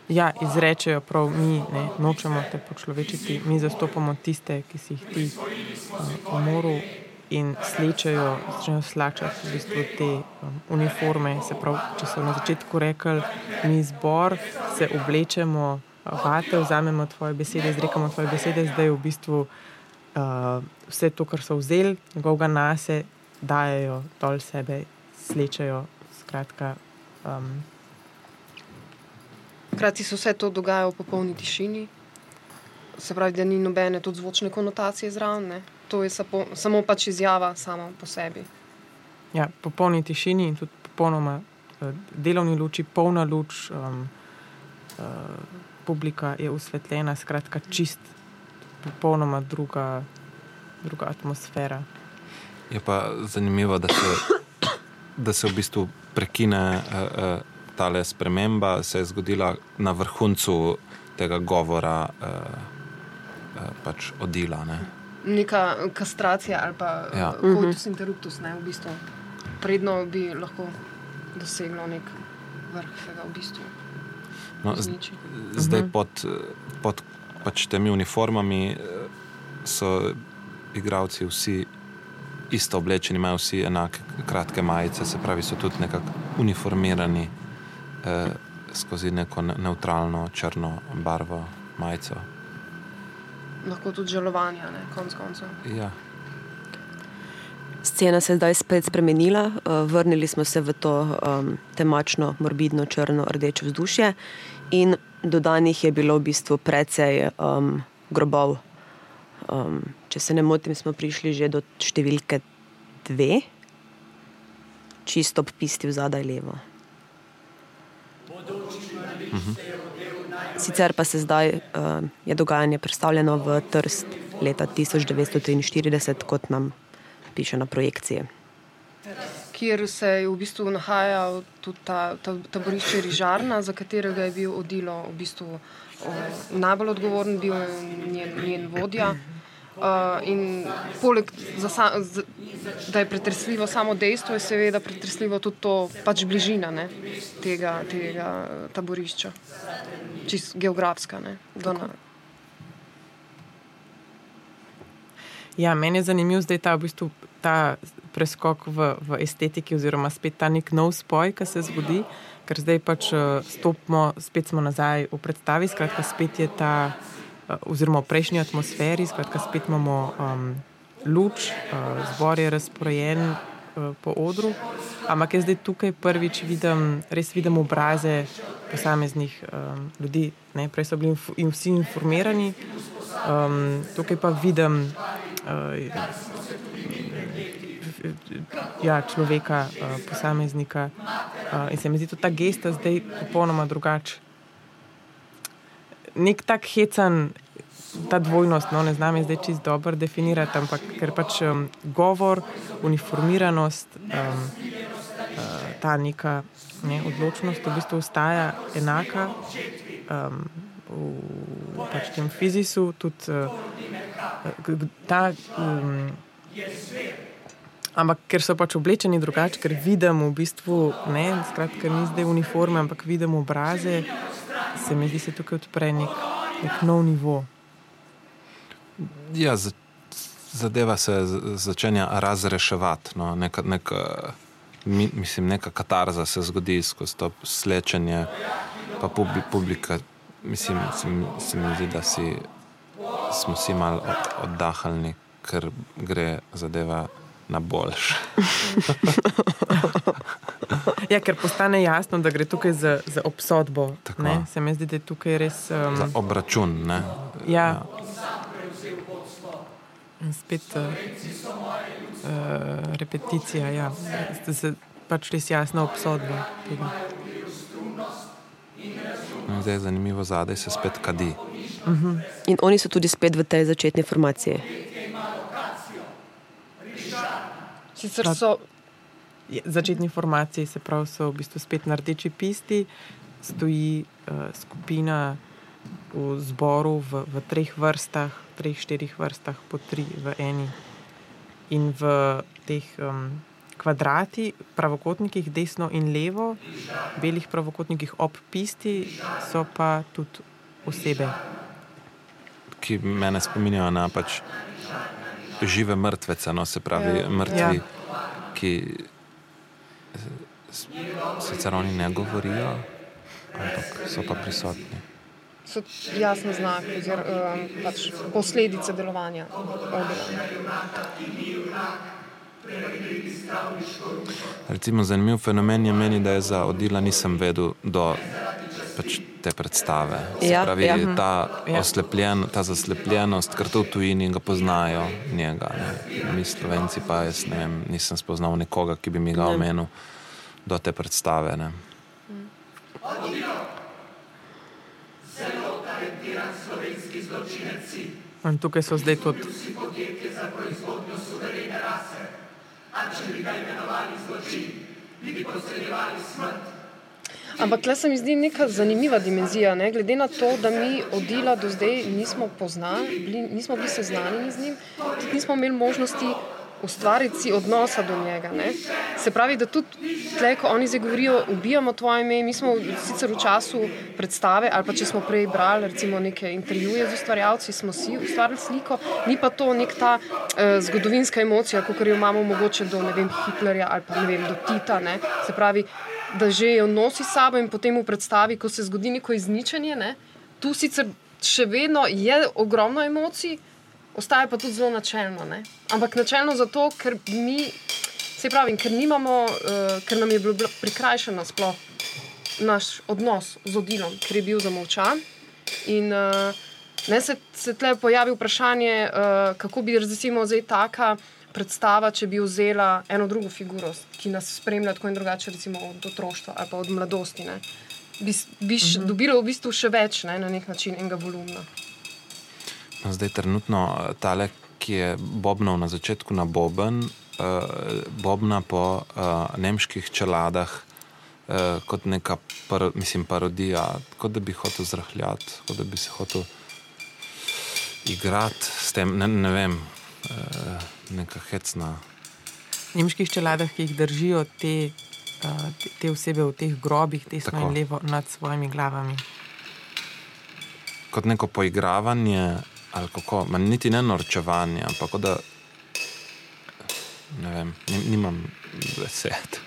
Ja, izrečejo prav, mi ne, nočemo te počlovečiti, mi zastopamo tiste, ki si jih ti uh, umoril in slečejo, začnejo slačati v bistvu te um, uniforme. Se pravi, če so na začetku rekli, mi zbor, se oblečemo, vate, vzamemo tvoje besede, izrekamo tvoje besede, zdaj v bistvu uh, vse to, kar so vzeli, njegovega nase, dajo dol sebe, slečejo. Skratka. Um, Hkrati se vse to dogaja v popolni tišini, se pravi, da ni nobene tudi zvočne konotacije zraven. ne. To je sapo, samo pač izjava sama po sebi. ja, popolni tišini in tudi popolnoma uh, delovni luči, polna luč, um, uh, publika je usvetljena, skratka, čist, popolnoma druga, druga atmosfera. Je pa zanimivo, da se, da se v bistvu prekine uh, uh, ta sprememba, se je zgodila na vrhuncu tega govora, uh, uh, pač odila. Ne? Neka kastracija ali pa Ja. ja. coitus interruptus, ne, v bistvu. Predno bi lahko doseglo nek vrh tega v bistvu. No, zdaj pod, pod pač temi uniformami eh, so igravci vsi isto oblečeni, imajo vsi enake kratke majice, se pravi, so tudi nekako uniformirani eh, skozi neko ne- neutralno črno barvo majico. Lahko tudi žalovanja, ne, konc koncev. Ja. Scena se je zdaj spet spremenila, uh, vrnili smo se v to um, temačno, morbidno, črno, rdeče vzdušje, in dodanih je bilo v bistvu precej um, grobov. Um, če se ne motim, smo prišli že do številke dve, čisto ob pisti v zadaj levo. Sicer pa se zdaj uh, je dogajanje predstavljeno v Trst leta 1943, kot nam piše na projekciji. Kjer se je v bistvu nahajal tudi ta, ta taborišče Rižarna, za katerega je bil odilo v bistvu o, najbolj odgovoren, bil je njen, njen vodja. Uh, in poleg, za sa, z, da je pretresljivo samo dejstvo, je seveda pretresljivo tudi to pač bližina ne, tega, tega taborišča, čist geografska. Ne, Ja, meni je zanimiv zdaj ta, v bistvu, ta preskok v, v estetiki, oziroma spet ta nek nov spoj, ki se zgodi, ker zdaj pač eh, stopimo, spet smo nazaj v predstavi, skratka, spet je ta, eh, oziroma v prejšnji atmosferi, skratka, spet imamo um, luč, uh, zbor je razporejen uh, po odru, ampak jaz zdaj tukaj prvič vidim, res vidim obraze posameznih um, ljudi, ne? prej so bili inf in vsi informirani, um, tukaj pa vidim. Uh, ja, človeka, uh, posameznika. Uh, in se mi zdi tudi ta gesta zdaj popolnoma drugačna. Nek tak hecan, ta dvojnost, no, ne znam je zdaj čist dobro definirati, ampak ker pač um, govor, uniformiranost, um, uh, ta neka ne, odločnost v bistvu ostaja enaka. Um, v pač tem fizisu, tudi uh, ta. Um, Ampak ker so pač oblečeni drugače, ker vidimo v bistvu, ne, skratka, ni zdaj uniforme, ampak vidimo obraze, se mi zdi, da se tukaj odpre nek, nek nov nivo. Ja, za- zadeva se začenja razreševati. No. Neka, neka, mi, mislim, neka katarza se zgodi skozi to slečenje, pa publi, publika. Mislim, se, mi- se mi zdi, da si, smo si malo od, oddahnili, ker gre zadeva na boljš. Ja, ker postane jasno, da gre tukaj za, za obsodbo. Se mi zdi, da je tukaj res. Um, Za obračun. Ne? Ja. In spet uh, uh, repeticija, ja. da se pač res jasna obsodba tega. Ja. mi zdi zanimivo, zadaj se spet kadi. In oni so tudi spet v tej začetni formaciji. Sicer so Je- Začetni formaciji, se pravi, so v bistvu spet na rdeči pisti, stoji uh, skupina v zboru v, v treh vrstah, treh, štirih vrstah, po tri v eni. In v teh um, kvadrati, pravokotnikih, desno in levo, belih pravokotnikih ob pisti, so pa tudi osebe. ki mene spominjajo na pač žive mrtvece, no, se pravi, ja. mrtvi, Ja. ki sicer oni ne govorijo, ampak so pa prisotni. so jasno znak, oziroma um, pač posledice delovanja. Recimo, zanimiv fenomen je meni, da je za odila nisem vedel do pač te predstave. Se Ja, pravi, ja. ta, Ja. oslepljen, ta zaslepljenost, ker to v tujini ga poznajo njega. Ne. Mi, slovenci, pa jaz ne vem, nisem spoznal nekoga, ki bi mi ga omenil do te predstave. Ne. In tukaj so zdaj tudi Ampak tle se mi zdi neka zanimiva dimenzija, ne? glede na to, da mi odila do zdaj nismo poznali, bili, nismo bili seznanjeni z njim, tudi nismo imeli možnosti ustvariti si odnosa do njega. Ne? Se pravi, da tudi tle, ko oni zdaj govorijo, ubijamo tvoje ime, mi smo sicer v času predstave ali pa če smo prej brali recimo neke intervjuje z ustvarjalci, smo si ustvarili sliko, ni pa to nek ta eh, zgodovinska emocija, kot jo imamo mogoče do vem, Hitlerja ali pa vem, do Tita. Ne? Se pravi, da že jo nosi sabo in potem v predstavi, ko se zgodi neko izničenje, ne? tu sicer še vedno je ogromno emocij, ostaje pa tudi zelo načelno. Ne? Ampak načelno zato, ker mi, se pravi, ker, nimamo, uh, ker nam je bilo prikrajšano sploh naš odnos z odilom, ker je bil zamolčan. In uh, ne se, se tle pojavi vprašanje, uh, kako bi recimo zdaj taka predstava, če bi vzela eno drugo figuro, ki nas spremlja tako in drugače, recimo od otroštva ali pa od mladosti. Ne? Bi, bi uh -huh. dobila v bistvu še več ne, na nek način enega volumna. No, zdaj, trenutno eh, tale, ki je bobnal na začetku na boben, uh, bobna po uh, nemških čeladah. Uh, kot neka par, mislim, parodija, kot da bi hotel zrahljati, kot da bi se hotel igrati s tem, ne, ne vem, uh, neka hecna. nemških čeladah, ki jih držijo te, uh, te, te osebe v teh grobih, desno Tako. in levo nad svojimi glavami. kot neko poigravanje, ali kako, ma niti ne norčevanje, ampak da. Ne vem, nim- nimam besed.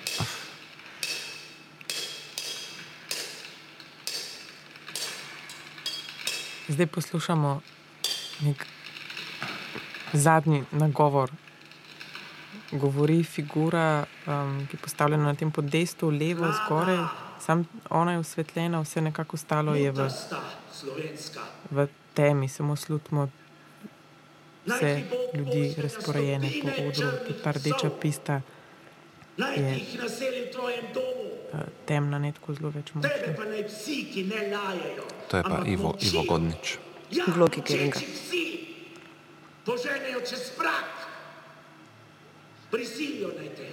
Zdaj poslušamo nek zadnji nagovor. Govori figura, um, ki je postavljena na tem podestu, levo, zgoraj, sam ona je osvetljena, vse nekako ostalo je v, v temi, samo slutimo vse ljudi razporejene po odru, ta rdeča pista, Je. temna, ne tako zelo več tebe močna. pa naj psi, ki ne lajajo. To je pa Ivo. Ivo Godnič. Ja, Vlogi molčeči Geringa. poženejo čez prak, prisilijo naj te,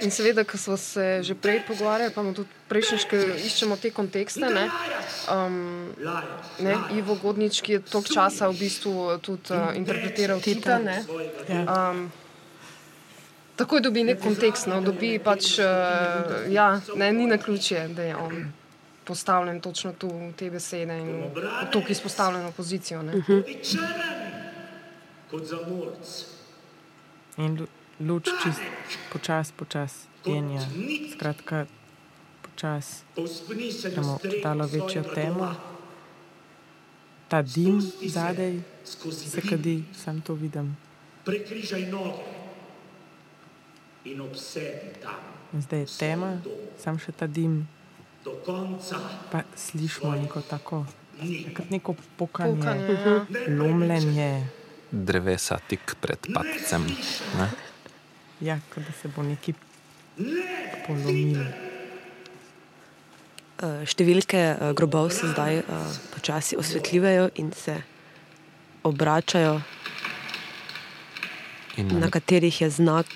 In seveda, ko smo se že prej pogovarjali, pa tudi prejšnjič, ko iščemo te kontekste. Ne, um, ne, Ivo Godnič, ki je toliko časa v bistvu tudi uh, interpretiral Tita. Ne, Ja. um, takoj dobi nek kontekst, no, dobi pač, uh, ja, ne, ni na ključje, da je on postavljen točno tu v te besede in v tako izpostavljeno pozicijo. Ne. Tudi črn, kot za morc. In lu- luč čist, počas, počas penja. Skratka, počas gremo streho dalo večjo temo. Ta dim Spusti se zadaj kadi, sam to vidim. prekrižaj noge in obsedi tam In zdaj je tema, sam še ta dim, do konca. pa slišimo neko tako, Ni. kot neko pokanje, Pokanje, ja. lomljenje. Drevesa tik pred padcem. Ne? Ja, kot da se bo neki Ne, polomil. Eh, številke eh, grobov se zdaj eh, počasi osvetljujejo in se obračajo, In na katerih je znak,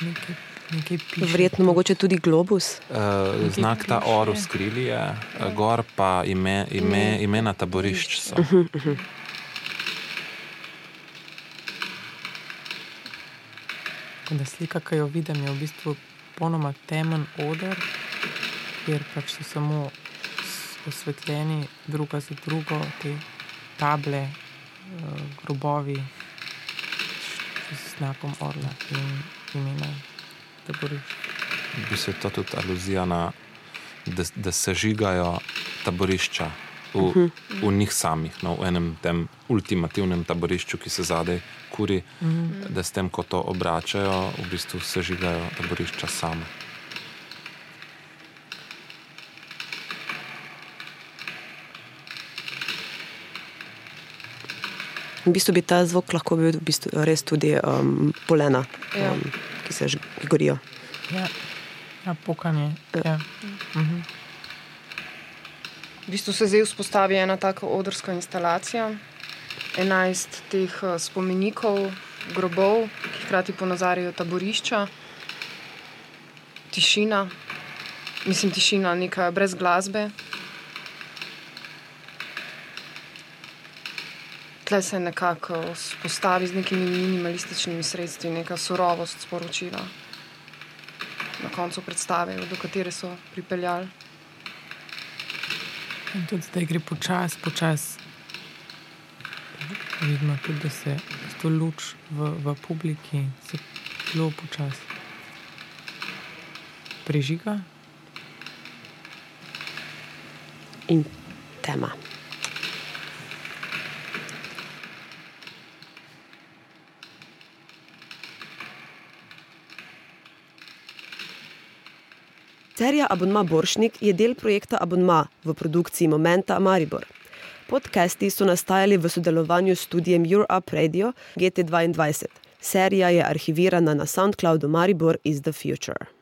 Nekaj, nekaj piše. verjetno mogoče tudi globus. Uh, znak ta or v skrili je, uh, gor pa ime, ime, imena taborišč so. Tako Da slika, ki jo vidim, je v bistvu ponoma temen oder, kjer pač so samo osvetljeni druga za drugo te table, eh, grobovi s znakom orla in imena taborišč. V bistvu je to tudi aluzija na, da, da se žigajo taborišča v, v njih samih, no, v enem tem ultimativnem taborišču, ki se zadaj kuri, da s tem, ko to obračajo, v bistvu se žigajo taborišča sama. V bistvu bi ta zvok lahko bil v bistvu res tudi um, polena, Ja. um, ki se ž- ki gorijo. Ja, ja pokanje. Ja. Mhm. V bistvu se zdaj vzpostavi ena taka odrska instalacija, 11 teh eh, spomenikov, grobov, ki hkrati ponazarjajo taborišča, tišina, mislim, tišina, neka brez glasbe. Tle se nekako spostavi z nekimi minimalističnimi sredstvi, neka surovost sporočila. Na koncu predstave, do katere so pripeljali. In tudi zdaj gre počasi, počasi. Vidimo tudi, da se to luč v, v publiki zelo počasi prižiga. In tema. Serija Abonma Boršnik je del projekta Abonma v produkciji Momenta Maribor. Podcasti so nastajali v sodelovanju s studijem Europe Radio GT2. Serija je arhivirana na SoundCloudu Maribor is the Future.